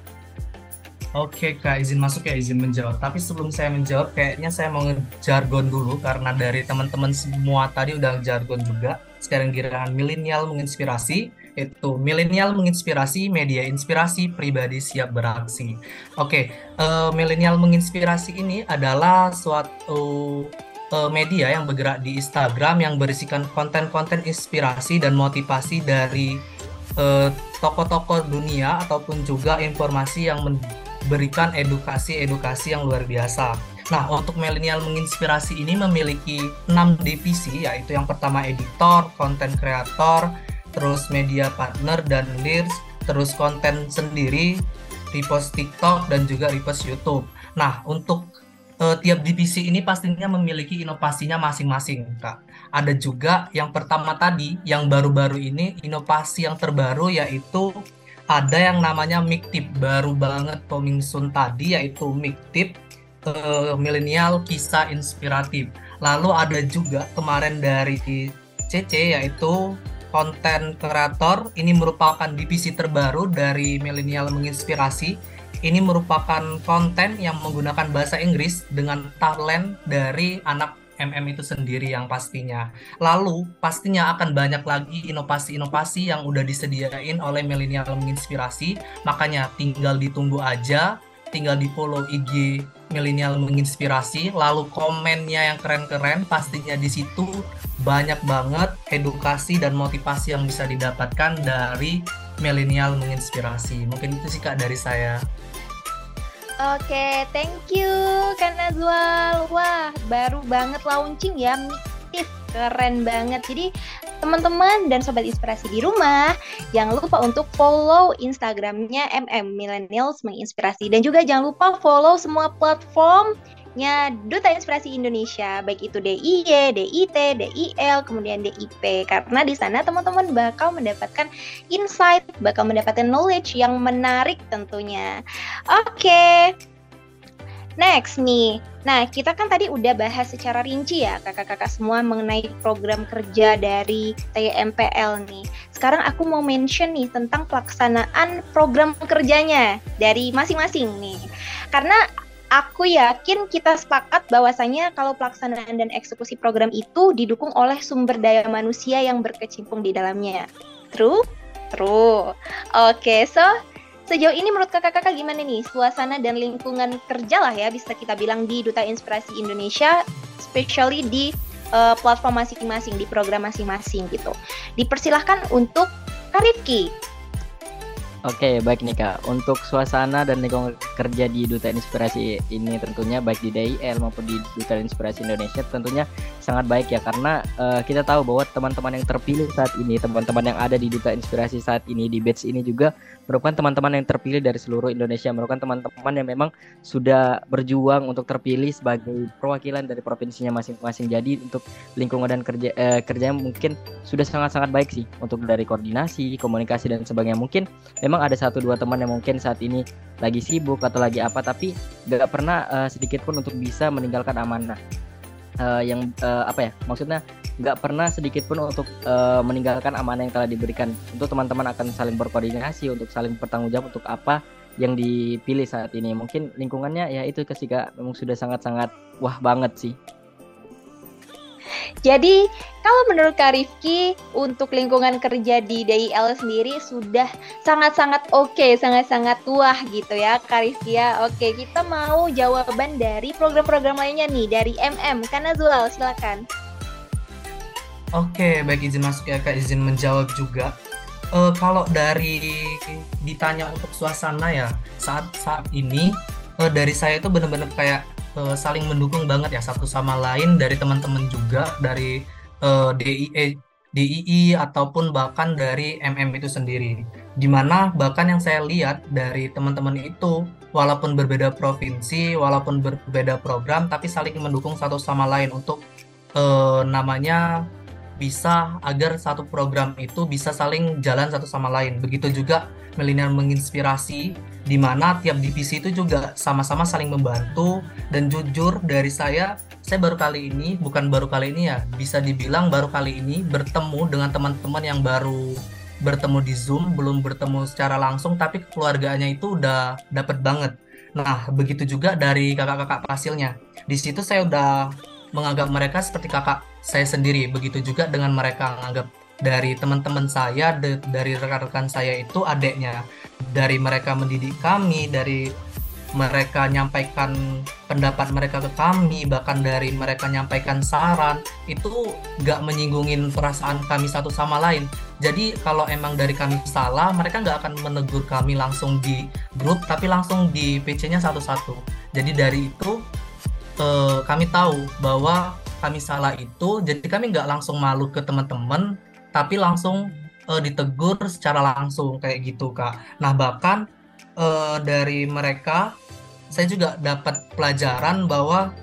Oke kak, izin masuk ya, izin menjawab. Tapi sebelum saya menjawab, kayaknya saya mau ngejargon dulu karena dari teman-teman semua tadi udah jargon juga. Sekarang giliran milenial menginspirasi itu milenial menginspirasi media inspirasi pribadi siap beraksi. Oke, uh, milenial menginspirasi ini adalah suatu uh, media yang bergerak di Instagram yang berisikan konten-konten inspirasi dan motivasi dari uh, tokoh-tokoh dunia ataupun juga informasi yang memberikan edukasi-edukasi yang luar biasa. Nah, untuk milenial menginspirasi ini memiliki enam divisi, yaitu yang pertama editor, konten kreator, terus media partner dan leads, terus konten sendiri, repost TikTok dan juga repost YouTube. Nah, untuk uh, tiap divisi ini pastinya memiliki inovasinya masing-masing, Kak. Ada juga yang pertama tadi, yang baru-baru ini inovasi yang terbaru yaitu ada yang namanya Miktip baru banget coming soon tadi yaitu Miktip uh, milenial kisah inspiratif. Lalu ada juga kemarin dari CC yaitu konten kreator ini merupakan divisi terbaru dari milenial menginspirasi. Ini merupakan konten yang menggunakan bahasa Inggris dengan talent dari anak MM itu sendiri yang pastinya. Lalu pastinya akan banyak lagi inovasi-inovasi yang udah disediain oleh milenial menginspirasi. Makanya tinggal ditunggu aja, tinggal di follow IG milenial menginspirasi, lalu komennya yang keren-keren pastinya di situ banyak banget edukasi dan motivasi yang bisa didapatkan dari milenial menginspirasi. Mungkin itu sih Kak dari saya. Oke, okay, thank you Kak Nazwal. Wah, baru banget launching ya, Miktif. Keren banget. Jadi teman-teman dan sobat inspirasi di rumah, jangan lupa untuk follow Instagramnya MM Millennials Menginspirasi dan juga jangan lupa follow semua platform nya Duta Inspirasi Indonesia, baik itu DIY, DIT, DIL, kemudian DIP. Karena di sana teman-teman bakal mendapatkan insight, bakal mendapatkan knowledge yang menarik tentunya. Oke. Okay. Next nih, nah kita kan tadi udah bahas secara rinci ya kakak-kakak semua mengenai program kerja dari TMPL nih. Sekarang aku mau mention nih tentang pelaksanaan program kerjanya dari masing-masing nih. Karena aku yakin kita sepakat bahwasanya kalau pelaksanaan dan eksekusi program itu didukung oleh sumber daya manusia yang berkecimpung di dalamnya. True? True. Oke, okay, so sejauh ini menurut kakak-kakak gimana nih suasana dan lingkungan kerja lah ya bisa kita bilang di Duta Inspirasi Indonesia, especially di uh, platform masing-masing, di program masing-masing gitu. Dipersilahkan untuk Karifki Oke, baik nih Kak. Untuk suasana dan lingkungan kerja di Duta Inspirasi ini tentunya baik di DIL maupun di Duta Inspirasi Indonesia tentunya sangat baik ya karena uh, kita tahu bahwa teman-teman yang terpilih saat ini, teman-teman yang ada di Duta Inspirasi saat ini di batch ini juga merupakan teman-teman yang terpilih dari seluruh Indonesia, merupakan teman-teman yang memang sudah berjuang untuk terpilih sebagai perwakilan dari provinsinya masing-masing. Jadi untuk lingkungan dan kerja uh, kerjanya mungkin sudah sangat-sangat baik sih untuk dari koordinasi, komunikasi dan sebagainya. Mungkin memang ada satu dua teman yang mungkin saat ini lagi sibuk atau lagi apa tapi gak pernah uh, sedikit pun untuk bisa meninggalkan amanah uh, yang uh, apa ya maksudnya nggak pernah sedikit pun untuk uh, meninggalkan amanah yang telah diberikan untuk teman-teman akan saling berkoordinasi untuk saling bertanggung jawab untuk apa yang dipilih saat ini. Mungkin lingkungannya ya itu ketika memang sudah sangat-sangat wah banget sih. Jadi kalau menurut Kak Rifki untuk lingkungan kerja di DIL sendiri sudah sangat-sangat oke, okay, sangat-sangat wah gitu ya Kak Rifki ya. Oke, kita mau jawaban dari program-program lainnya nih dari MM. Karena Zual, silakan. Oke, baik izin masuk ya Kak, izin menjawab juga uh, kalau dari ditanya untuk suasana ya saat saat ini uh, dari saya itu benar-benar kayak uh, saling mendukung banget ya satu sama lain dari teman-teman juga dari uh, DIE DII ataupun bahkan dari MM itu sendiri. Di mana bahkan yang saya lihat dari teman-teman itu walaupun berbeda provinsi, walaupun berbeda program, tapi saling mendukung satu sama lain untuk uh, namanya bisa agar satu program itu bisa saling jalan satu sama lain. Begitu juga milenial menginspirasi di mana tiap divisi itu juga sama-sama saling membantu. Dan jujur dari saya saya baru kali ini bukan baru kali ini ya bisa dibilang baru kali ini bertemu dengan teman-teman yang baru bertemu di Zoom belum bertemu secara langsung tapi keluarganya itu udah dapet banget. Nah begitu juga dari kakak-kakak pasilnya. Di situ saya udah menganggap mereka seperti kakak saya sendiri. Begitu juga dengan mereka menganggap dari teman-teman saya, dari rekan-rekan saya itu adeknya. Dari mereka mendidik kami, dari mereka nyampaikan pendapat mereka ke kami, bahkan dari mereka nyampaikan saran, itu nggak menyinggungin perasaan kami satu sama lain. Jadi kalau emang dari kami salah, mereka nggak akan menegur kami langsung di grup, tapi langsung di PC-nya satu-satu. Jadi dari itu eh, kami tahu bahwa kami salah itu jadi kami nggak langsung malu ke teman-teman tapi langsung uh, ditegur secara langsung kayak gitu kak nah bahkan uh, dari mereka saya juga dapat pelajaran bahwa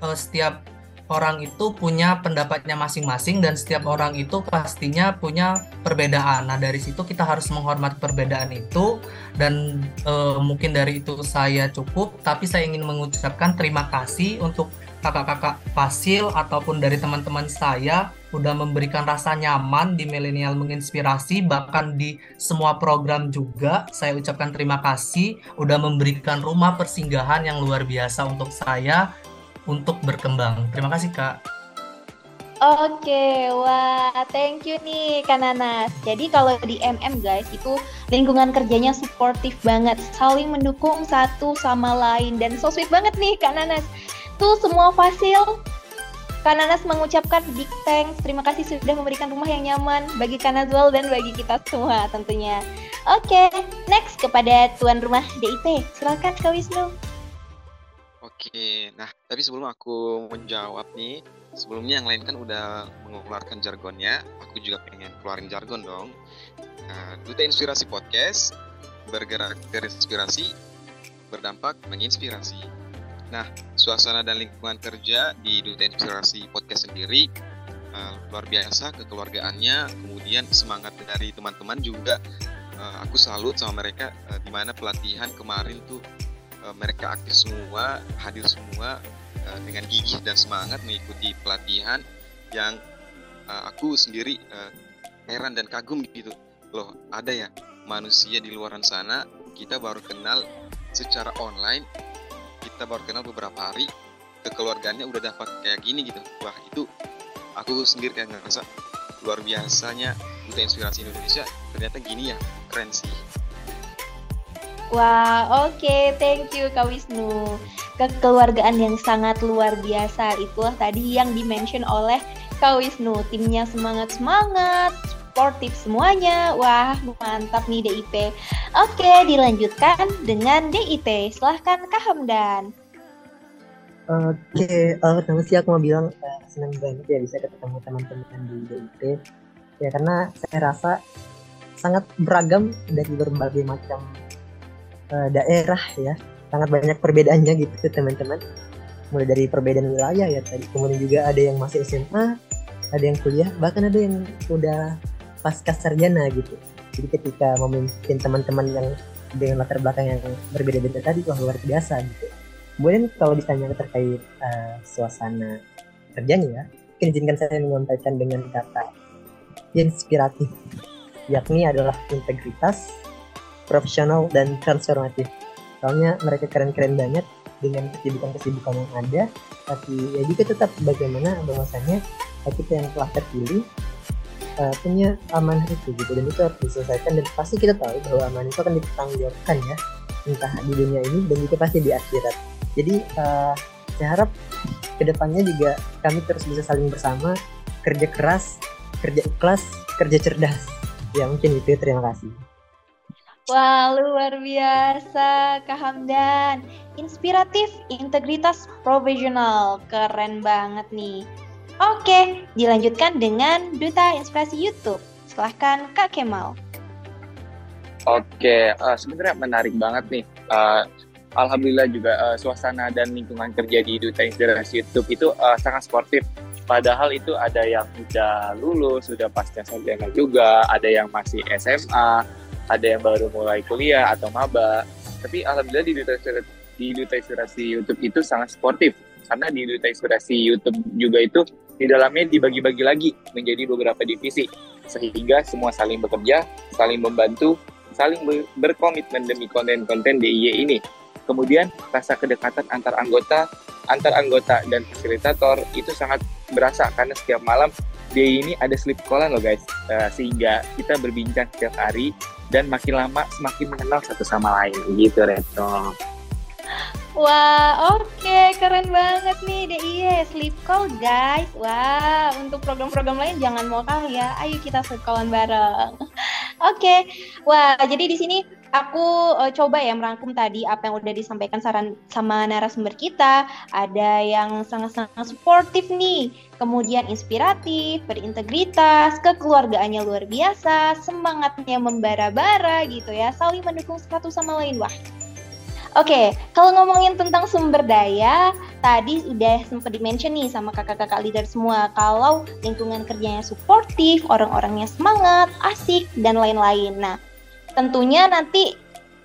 uh, setiap orang itu punya pendapatnya masing-masing dan setiap orang itu pastinya punya perbedaan. Nah, dari situ kita harus menghormati perbedaan itu dan e, mungkin dari itu saya cukup, tapi saya ingin mengucapkan terima kasih untuk kakak-kakak Fasil ataupun dari teman-teman saya udah memberikan rasa nyaman di milenial menginspirasi bahkan di semua program juga. Saya ucapkan terima kasih. Udah memberikan rumah persinggahan yang luar biasa untuk saya untuk berkembang. Terima kasih kak. Oke, wah, thank you nih Kananas. Jadi kalau di MM guys itu lingkungan kerjanya suportif banget, saling mendukung satu sama lain. Dan so sweet banget nih Kananas itu semua fasil. Kananas mengucapkan big thanks. Terima kasih sudah memberikan rumah yang nyaman bagi Kanazwal dan bagi kita semua tentunya. Oke, okay, next kepada tuan rumah DIP. Silakan Kak Wisnu. Oke, nah tapi sebelum aku menjawab nih, sebelumnya yang lain kan udah mengeluarkan jargonnya, aku juga pengen keluarin jargon dong. Nah, Duta Inspirasi Podcast bergerak terinspirasi, berdampak menginspirasi. Nah, suasana dan lingkungan kerja di Duta Inspirasi Podcast sendiri uh, luar biasa kekeluargaannya, kemudian semangat dari teman-teman juga uh, aku salut sama mereka uh, di mana pelatihan kemarin tuh uh, mereka aktif semua, hadir semua uh, dengan gigih dan semangat mengikuti pelatihan yang uh, aku sendiri uh, heran dan kagum gitu. Loh, ada ya manusia di luaran sana kita baru kenal secara online kita baru kenal beberapa hari kekeluargaannya udah dapat kayak gini gitu wah itu aku sendiri kayak ngerasa luar biasanya duta inspirasi Indonesia ternyata gini ya keren sih Wah, oke, okay. thank you Kak Wisnu. Kekeluargaan yang sangat luar biasa itulah tadi yang dimention oleh Kak Wisnu. Timnya semangat-semangat, sportif semuanya. Wah, mantap nih DIP. Oke, dilanjutkan dengan DIT. Silahkan Kak Hamdan. Oke, uh, pertama sih aku mau bilang uh, senang banget ya bisa ketemu teman-teman di DIT. Ya karena saya rasa sangat beragam dari berbagai macam uh, daerah ya. Sangat banyak perbedaannya gitu teman-teman. Mulai dari perbedaan wilayah ya tadi. Kemudian juga ada yang masih SMA, ada yang kuliah, bahkan ada yang udah pasca sarjana gitu jadi ketika memimpin teman-teman yang dengan latar belakang yang berbeda-beda tadi wah luar biasa gitu kemudian kalau ditanya terkait uh, suasana kerjanya ya izinkan saya menyampaikan dengan kata inspiratif yakni adalah integritas profesional dan transformatif. Soalnya mereka keren-keren banget dengan kesibukan-kesibukan yang ada, tapi ya juga tetap bagaimana bahwasanya kita yang telah terpilih uh, punya amanah itu gitu dan itu harus diselesaikan dan pasti kita tahu bahwa amanah itu akan dipertanggungjawabkan ya entah di dunia ini dan juga pasti di akhirat. Jadi uh, saya harap ke depannya juga kami terus bisa saling bersama kerja keras, kerja ikhlas, kerja cerdas. Ya mungkin itu terima kasih. Wah, luar biasa, Kak Hamdan. Inspiratif, integritas profesional. Keren banget nih. Oke, dilanjutkan dengan Duta Inspirasi YouTube. Silahkan Kak Kemal. Oke, uh, sebenarnya menarik banget nih. Uh, Alhamdulillah juga uh, suasana dan lingkungan kerja di Duta Inspirasi YouTube itu uh, sangat sportif. Padahal itu ada yang sudah lulus, sudah pasca sarjana juga, ada yang masih SMA, ada yang baru mulai kuliah atau maba. Tapi alhamdulillah di Duta di Duta Inspirasi YouTube itu sangat sportif karena di Duta Inspirasi YouTube juga itu di dalamnya dibagi-bagi lagi menjadi beberapa divisi sehingga semua saling bekerja, saling membantu, saling berkomitmen demi konten-konten DIY ini. Kemudian rasa kedekatan antar anggota, antar anggota dan fasilitator itu sangat berasa karena setiap malam DIY ini ada sleep callan loh guys, uh, sehingga kita berbincang setiap hari dan makin lama semakin mengenal satu sama lain gitu Reto. Wah, oke, okay. keren banget nih DIY sleep call guys. Wah, untuk program-program lain jangan mau kalah ya. Ayo kita sleep callan bareng. oke, okay. wah jadi di sini aku uh, coba ya merangkum tadi apa yang udah disampaikan saran sama narasumber kita. Ada yang sangat-sangat suportif nih, kemudian inspiratif, berintegritas, kekeluargaannya luar biasa, semangatnya membara-bara gitu ya, saling mendukung satu sama lain. Wah, Oke, okay, kalau ngomongin tentang sumber daya, tadi udah sempat dimention nih sama kakak-kakak leader semua kalau lingkungan kerjanya suportif, orang-orangnya semangat, asik, dan lain-lain. Nah, tentunya nanti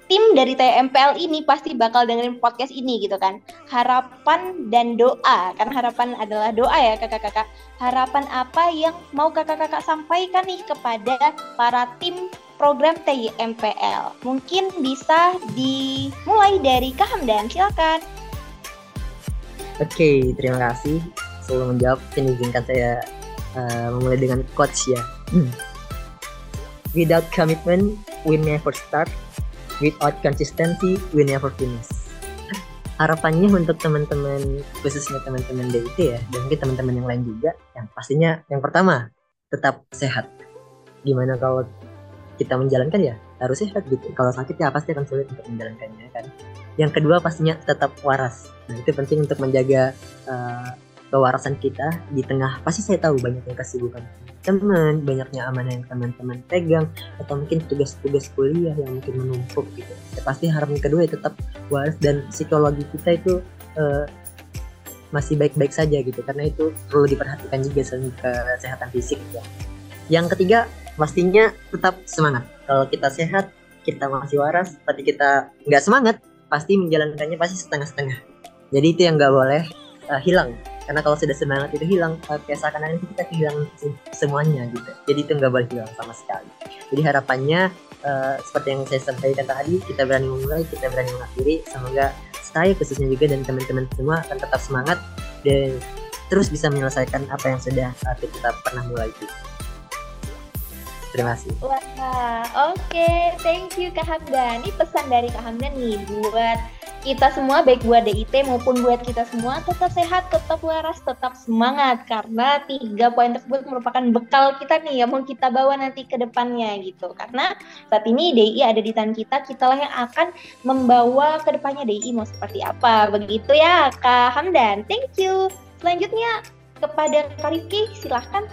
tim dari TMPL ini pasti bakal dengerin podcast ini gitu kan. Harapan dan doa, kan harapan adalah doa ya kakak-kakak. Harapan apa yang mau kakak-kakak sampaikan nih kepada para tim program TMPL? Mungkin bisa dimulai dari Kak Hamdan, silakan. Oke, terima kasih. Sebelum menjawab, izinkan saya uh, memulai dengan coach ya. Hmm. Without commitment, we never start. Without consistency, we never finish. Harapannya untuk teman-teman, khususnya teman-teman DIT ya, dan mungkin teman-teman yang lain juga, yang pastinya yang pertama, tetap sehat. Gimana kalau kita menjalankan ya harus sehat gitu. Kalau sakit ya pasti akan sulit untuk menjalankannya kan. Yang kedua pastinya tetap waras. Nah itu penting untuk menjaga uh, kewarasan kita di tengah pasti saya tahu banyak yang kesibukan teman, banyaknya amanah yang teman-teman pegang, atau mungkin tugas-tugas kuliah yang mungkin menumpuk gitu. Ya, pasti harapan kedua ya tetap waras dan psikologi kita itu uh, masih baik-baik saja gitu, karena itu perlu diperhatikan juga selain kesehatan fisik ya. Yang ketiga pastinya tetap semangat. Kalau kita sehat, kita masih waras, tapi kita nggak semangat, pasti menjalankannya pasti setengah-setengah. Jadi itu yang nggak boleh uh, hilang. Karena kalau sudah semangat itu hilang uh, kayak seakan-akan kita kehilangan semuanya gitu. Jadi itu nggak boleh hilang sama sekali. Jadi harapannya uh, seperti yang saya sampaikan tadi kita berani memulai kita berani mengakhiri. Semoga saya khususnya juga dan teman-teman semua akan tetap semangat dan terus bisa menyelesaikan apa yang sudah kita pernah mulai itu terima kasih. Wah, oke, okay. thank you Kak Hamdan. Ini pesan dari Kak Hamdan nih buat kita semua baik buat DIT maupun buat kita semua tetap sehat, tetap waras, tetap semangat karena tiga poin tersebut merupakan bekal kita nih yang mau kita bawa nanti ke depannya gitu. Karena saat ini DI ada di tangan kita, kitalah yang akan membawa ke depannya DI mau seperti apa. Begitu ya Kak Hamdan. Thank you. Selanjutnya kepada Kak silahkan.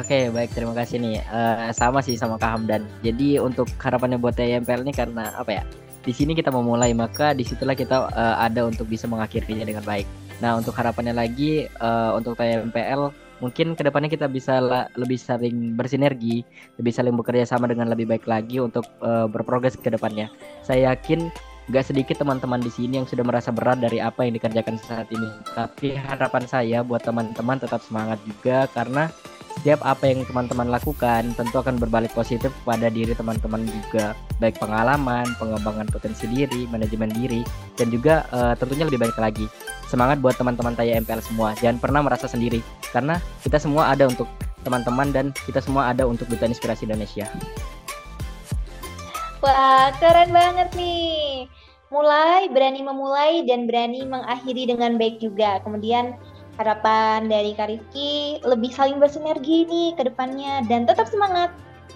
Oke, baik terima kasih nih. Uh, sama sih sama Kak Hamdan. Jadi untuk harapannya buat TMPL ini karena apa ya? di sini kita memulai maka di situlah kita uh, ada untuk bisa mengakhirinya dengan baik. Nah untuk harapannya lagi uh, untuk TMPL mungkin ke depannya kita bisa lebih sering bersinergi, lebih saling bekerja sama dengan lebih baik lagi untuk uh, berprogres ke depannya. Saya yakin gak sedikit teman-teman di sini yang sudah merasa berat dari apa yang dikerjakan saat ini. Tapi harapan saya buat teman-teman tetap semangat juga karena setiap apa yang teman-teman lakukan tentu akan berbalik positif pada diri teman-teman juga baik pengalaman, pengembangan potensi diri, manajemen diri dan juga uh, tentunya lebih banyak lagi. Semangat buat teman-teman Taya MPL semua. Jangan pernah merasa sendiri karena kita semua ada untuk teman-teman dan kita semua ada untuk Duta Inspirasi Indonesia. Wah, keren banget nih. Mulai, berani memulai, dan berani mengakhiri dengan baik juga. Kemudian harapan dari Kak Rifki lebih saling bersinergi nih ke depannya dan tetap semangat.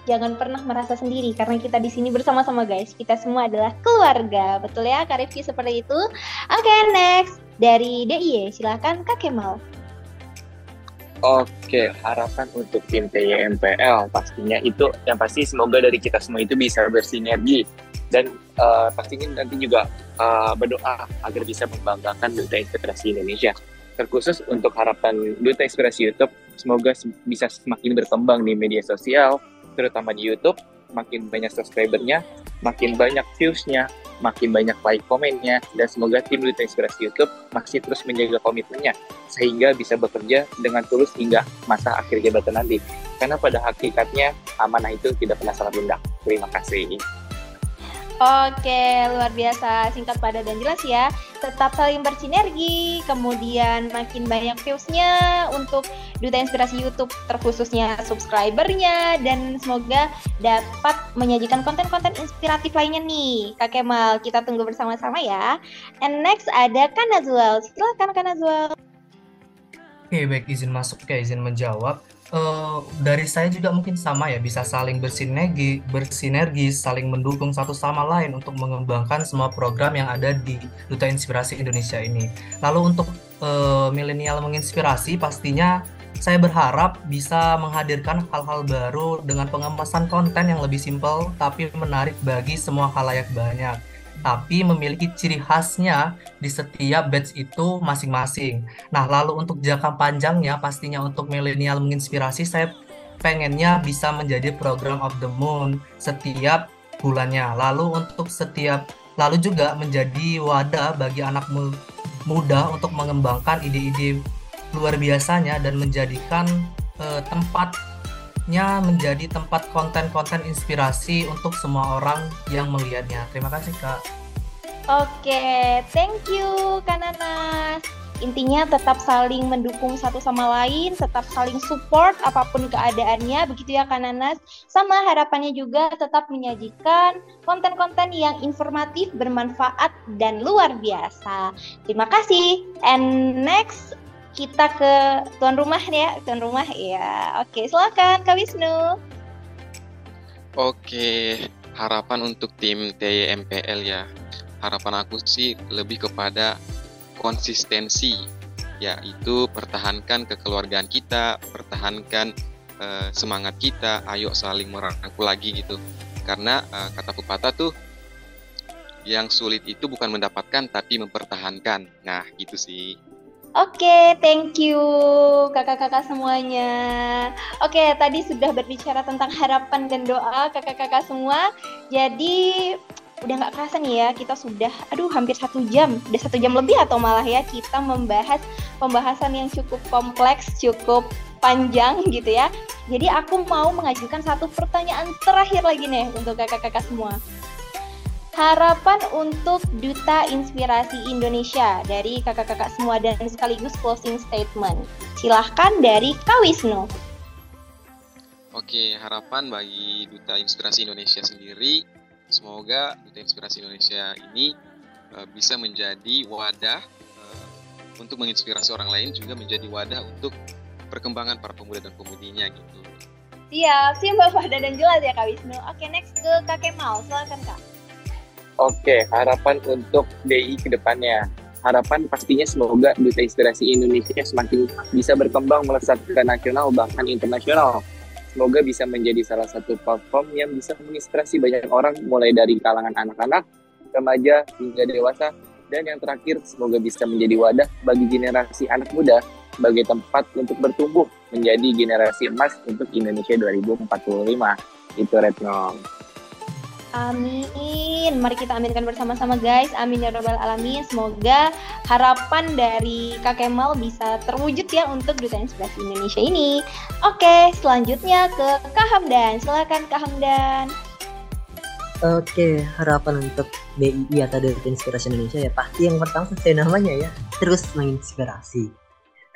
Jangan pernah merasa sendiri karena kita di sini bersama-sama guys. Kita semua adalah keluarga. Betul ya Kak Rifki seperti itu? Oke, okay, next dari DIY silahkan Kak Kemal. Oke, harapan untuk tim TYMPL pastinya itu yang pasti semoga dari kita semua itu bisa bersinergi dan uh, pastinya nanti juga uh, berdoa agar bisa membanggakan Duta Inspirasi Indonesia terkhusus untuk harapan Duta Inspirasi YouTube, semoga bisa semakin berkembang di media sosial, terutama di YouTube, makin banyak subscribernya, makin banyak viewsnya, makin banyak like komennya, dan semoga tim Duta Inspirasi YouTube masih terus menjaga komitmennya, sehingga bisa bekerja dengan tulus hingga masa akhir jabatan nanti. Karena pada hakikatnya, amanah itu tidak pernah salah lunak. Terima kasih. Oke, luar biasa, singkat padat dan jelas ya. Tetap saling bersinergi, kemudian makin banyak viewsnya untuk Duta Inspirasi YouTube, terkhususnya subscribernya, dan semoga dapat menyajikan konten-konten inspiratif lainnya nih. Kak Kemal, kita tunggu bersama-sama ya. And next ada Kanazuel, silakan Kanazuel. Oke, baik izin masuk ya, izin menjawab uh, dari saya juga mungkin sama ya bisa saling bersinergi, bersinergi, saling mendukung satu sama lain untuk mengembangkan semua program yang ada di Duta Inspirasi Indonesia ini. Lalu untuk uh, milenial menginspirasi pastinya saya berharap bisa menghadirkan hal-hal baru dengan pengemasan konten yang lebih simpel tapi menarik bagi semua halayak banyak tapi memiliki ciri khasnya di setiap batch itu masing-masing. Nah, lalu untuk jangka panjangnya pastinya untuk milenial menginspirasi saya pengennya bisa menjadi program of the moon setiap bulannya. Lalu untuk setiap lalu juga menjadi wadah bagi anak muda untuk mengembangkan ide-ide luar biasanya dan menjadikan uh, tempatnya menjadi tempat konten-konten inspirasi untuk semua orang yang melihatnya. Terima kasih, Kak. Oke, thank you Kananas. Intinya tetap saling mendukung satu sama lain, tetap saling support apa pun keadaannya, begitu ya Kananas. Sama harapannya juga tetap menyajikan konten-konten yang informatif, bermanfaat, dan luar biasa. Terima kasih. And next, kita ke tuan rumah ya, tuan rumah ya. Oke, silakan Kak Wisnu. Oke, harapan untuk tim TYMPL ya harapan aku sih lebih kepada konsistensi yaitu pertahankan kekeluargaan kita, pertahankan uh, semangat kita, ayo saling merangkul lagi gitu. Karena uh, kata pepatah tuh yang sulit itu bukan mendapatkan tapi mempertahankan. Nah, gitu sih. Oke, okay, thank you kakak-kakak semuanya. Oke, okay, tadi sudah berbicara tentang harapan dan doa kakak-kakak semua. Jadi udah nggak kerasa nih ya kita sudah aduh hampir satu jam udah satu jam lebih atau malah ya kita membahas pembahasan yang cukup kompleks cukup panjang gitu ya jadi aku mau mengajukan satu pertanyaan terakhir lagi nih untuk kakak-kakak semua harapan untuk Duta Inspirasi Indonesia dari kakak-kakak semua dan sekaligus closing statement silahkan dari Kak Wisnu Oke, harapan bagi Duta Inspirasi Indonesia sendiri Semoga Duta Inspirasi Indonesia ini uh, bisa menjadi wadah uh, untuk menginspirasi orang lain juga menjadi wadah untuk perkembangan para pemuda dan pemudinya gitu. Siap, siap wadah dan jelas ya Kak Wisnu. Oke, next ke Kak Kemal, silakan Kak. Oke, harapan untuk DI ke depannya. Harapan pastinya semoga Duta Inspirasi Indonesia semakin bisa berkembang melesat ke nasional bahkan internasional Semoga bisa menjadi salah satu platform yang bisa menginspirasi banyak orang mulai dari kalangan anak-anak, remaja, hingga dewasa. Dan yang terakhir, semoga bisa menjadi wadah bagi generasi anak muda sebagai tempat untuk bertumbuh menjadi generasi emas untuk Indonesia 2045. Itu Retno. Amin. Mari kita aminkan bersama-sama guys. Amin ya robbal alamin. Semoga harapan dari Kak Kemal bisa terwujud ya untuk Duta Inspirasi Indonesia ini. Oke, selanjutnya ke Kak Hamdan. Silakan Kak Hamdan. Oke, harapan untuk BII atau Duta Inspirasi Indonesia ya pasti yang pertama sesuai namanya ya, terus menginspirasi.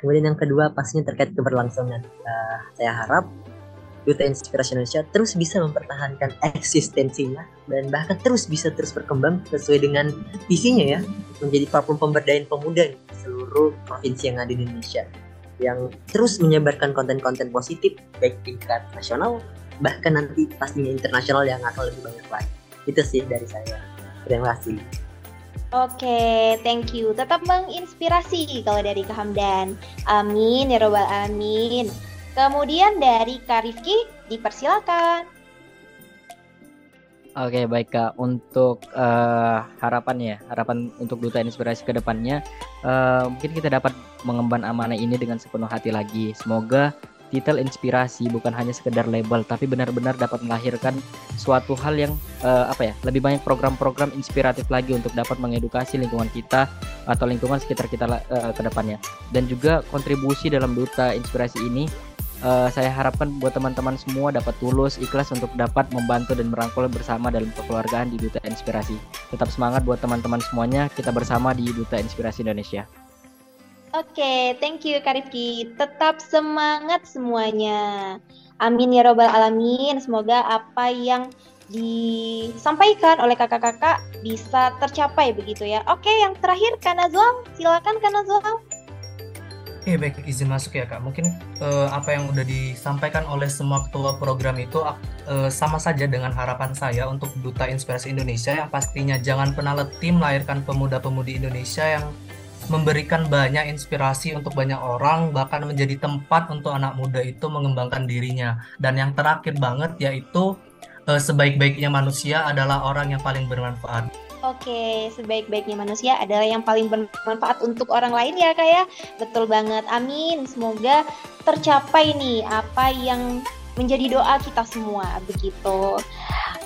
Kemudian yang kedua pastinya terkait keberlangsungan. Uh, saya harap Duta Inspirasi Indonesia terus bisa mempertahankan eksistensinya dan bahkan terus bisa terus berkembang sesuai dengan visinya ya menjadi platform pemberdayaan pemuda di seluruh provinsi yang ada di Indonesia yang terus menyebarkan konten-konten positif baik tingkat nasional bahkan nanti pastinya internasional yang akan lebih banyak lagi itu sih dari saya terima kasih Oke, thank you. Tetap menginspirasi kalau dari Kehamdan. Amin ya robbal amin. Kemudian dari Kak Rifki, dipersilakan. Oke baik kak. Untuk uh, harapan ya harapan untuk duta inspirasi ke depannya uh, mungkin kita dapat mengemban amanah ini dengan sepenuh hati lagi. Semoga titel inspirasi bukan hanya sekedar label tapi benar-benar dapat melahirkan suatu hal yang uh, apa ya lebih banyak program-program inspiratif lagi untuk dapat mengedukasi lingkungan kita atau lingkungan sekitar kita uh, ke depannya. Dan juga kontribusi dalam duta inspirasi ini uh, saya harapkan buat teman-teman semua dapat tulus, ikhlas untuk dapat membantu dan merangkul bersama dalam kekeluargaan di Duta Inspirasi. Tetap semangat buat teman-teman semuanya, kita bersama di Duta Inspirasi Indonesia. Oke, okay, thank you Kak Rifki. Tetap semangat semuanya. Amin ya robbal alamin. Semoga apa yang disampaikan oleh kakak-kakak bisa tercapai begitu ya. Oke, yang terakhir Kanazwal, silakan Kanazwal. Oke, baik izin masuk ya Kak. Mungkin uh, apa yang udah disampaikan oleh semua ketua program itu uh, sama saja dengan harapan saya untuk Duta Inspirasi Indonesia yang pastinya jangan pernah letih melahirkan pemuda-pemudi Indonesia yang memberikan banyak inspirasi untuk banyak orang, bahkan menjadi tempat untuk anak muda itu mengembangkan dirinya. Dan yang terakhir banget yaitu uh, sebaik-baiknya manusia adalah orang yang paling bermanfaat. Oke, sebaik-baiknya manusia adalah yang paling bermanfaat untuk orang lain ya kak ya. Betul banget, amin. Semoga tercapai nih apa yang menjadi doa kita semua begitu.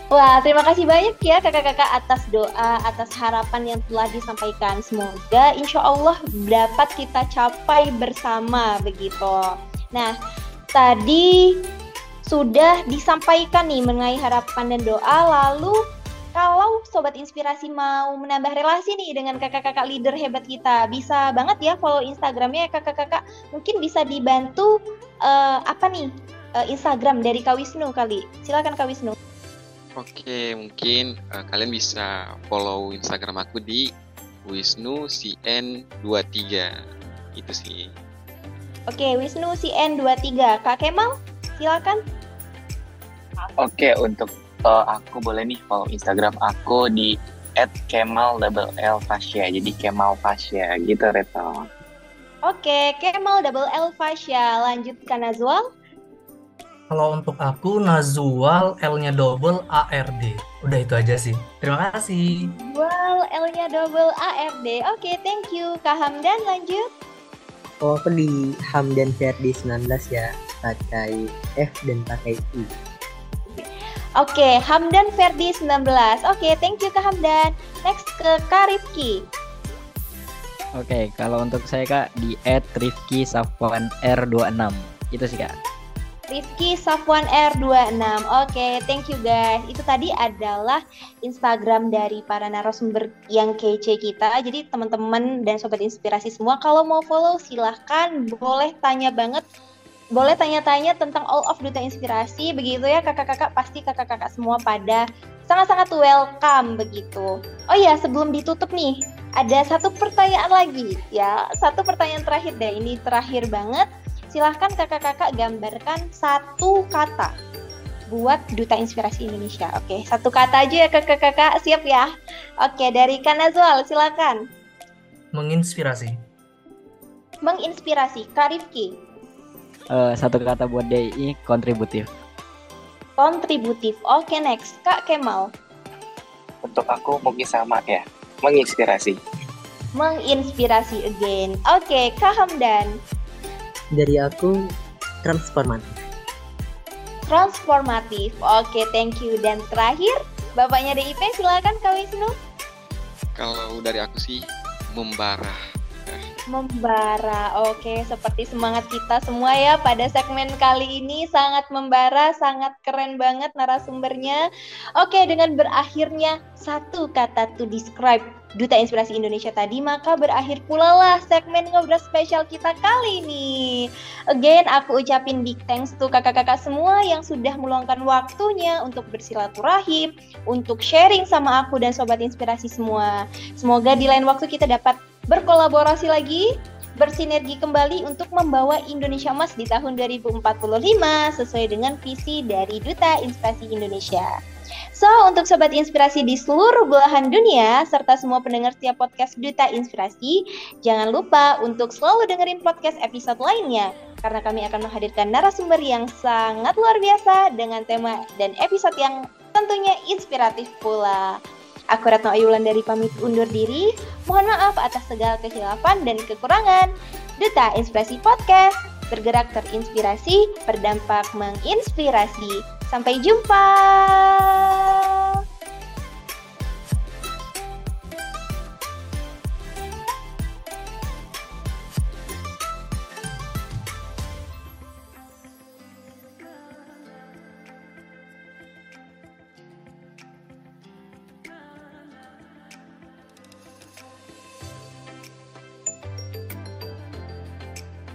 Wah, terima kasih banyak ya kakak-kakak atas doa, atas harapan yang telah disampaikan. Semoga insya Allah dapat kita capai bersama begitu. Nah, tadi sudah disampaikan nih mengenai harapan dan doa, lalu kalau sobat inspirasi mau menambah relasi nih dengan kakak-kakak leader hebat kita, bisa banget ya follow Instagramnya ya kakak-kakak. Mungkin bisa dibantu uh, apa nih uh, Instagram dari Kak Wisnu kali. Silakan Kak Wisnu. Oke, mungkin uh, kalian bisa follow Instagram aku di Wisnu CN23. Itu sih. Oke, Wisnu CN23. Kak Kemal, silakan. Oke, untuk uh, aku boleh nih follow Instagram aku di @kemal double L Fasya. Jadi Kemal Fasya gitu Reto. Oke, Kemal double L Fasya. Lanjutkan Nazwal. Kalau untuk aku Nazwal L-nya double ARD. Udah itu aja sih. Terima kasih. Well, L-nya double ARD. Oke, thank you. Kak Hamdan lanjut. Oh, aku di Hamdan Ferdi 19 ya. Pakai F dan pakai I. Oke, Hamdan Ferdi 19. Oke, thank you Kak Hamdan. Next ke Kak Rifki. Oke, kalau untuk saya Kak di @rifki Safwan R26. Itu sih Kak. Rifki Safwan R26. Oke, thank you guys. Itu tadi adalah Instagram dari para narasumber yang kece kita. Jadi teman-teman dan sobat inspirasi semua kalau mau follow silahkan boleh tanya banget boleh tanya-tanya tentang all of duta inspirasi begitu ya kakak-kakak pasti kakak-kakak semua pada sangat-sangat welcome begitu. Oh ya sebelum ditutup nih ada satu pertanyaan lagi ya satu pertanyaan terakhir deh ini terakhir banget silahkan kakak-kakak gambarkan satu kata buat duta inspirasi Indonesia. Oke satu kata aja ya kakak-kakak siap ya. Oke dari Kanazwal silakan. Menginspirasi. Menginspirasi Kak Rifki uh, satu kata buat DI kontributif. Kontributif. Oke, okay, next. Kak Kemal. Untuk aku mungkin sama ya. Menginspirasi. Menginspirasi again. Oke, okay, Kak Hamdan. Dari aku transformatif. Transformatif. Oke, okay, thank you. Dan terakhir Bapaknya DIP silakan Kak Wisnu. Kalau dari aku sih membara. Membara, oke seperti semangat kita semua ya pada segmen kali ini sangat membara, sangat keren banget narasumbernya. Oke dengan berakhirnya satu kata to describe Duta Inspirasi Indonesia tadi, maka berakhir pula lah segmen ngobrol spesial kita kali ini. Again, aku ucapin big thanks to kakak-kakak semua yang sudah meluangkan waktunya untuk bersilaturahim, untuk sharing sama aku dan Sobat Inspirasi semua. Semoga di lain waktu kita dapat berkolaborasi lagi, bersinergi kembali untuk membawa Indonesia Emas di tahun 2045 sesuai dengan visi dari Duta Inspirasi Indonesia. So, untuk sobat inspirasi di seluruh belahan dunia, serta semua pendengar setiap podcast Duta Inspirasi, jangan lupa untuk selalu dengerin podcast episode lainnya, karena kami akan menghadirkan narasumber yang sangat luar biasa dengan tema dan episode yang tentunya inspiratif pula. Aku Retno Ayulan dari pamit undur diri. Mohon maaf atas segala kehilafan dan kekurangan. Duta Inspirasi Podcast, bergerak terinspirasi, berdampak menginspirasi. Sampai jumpa.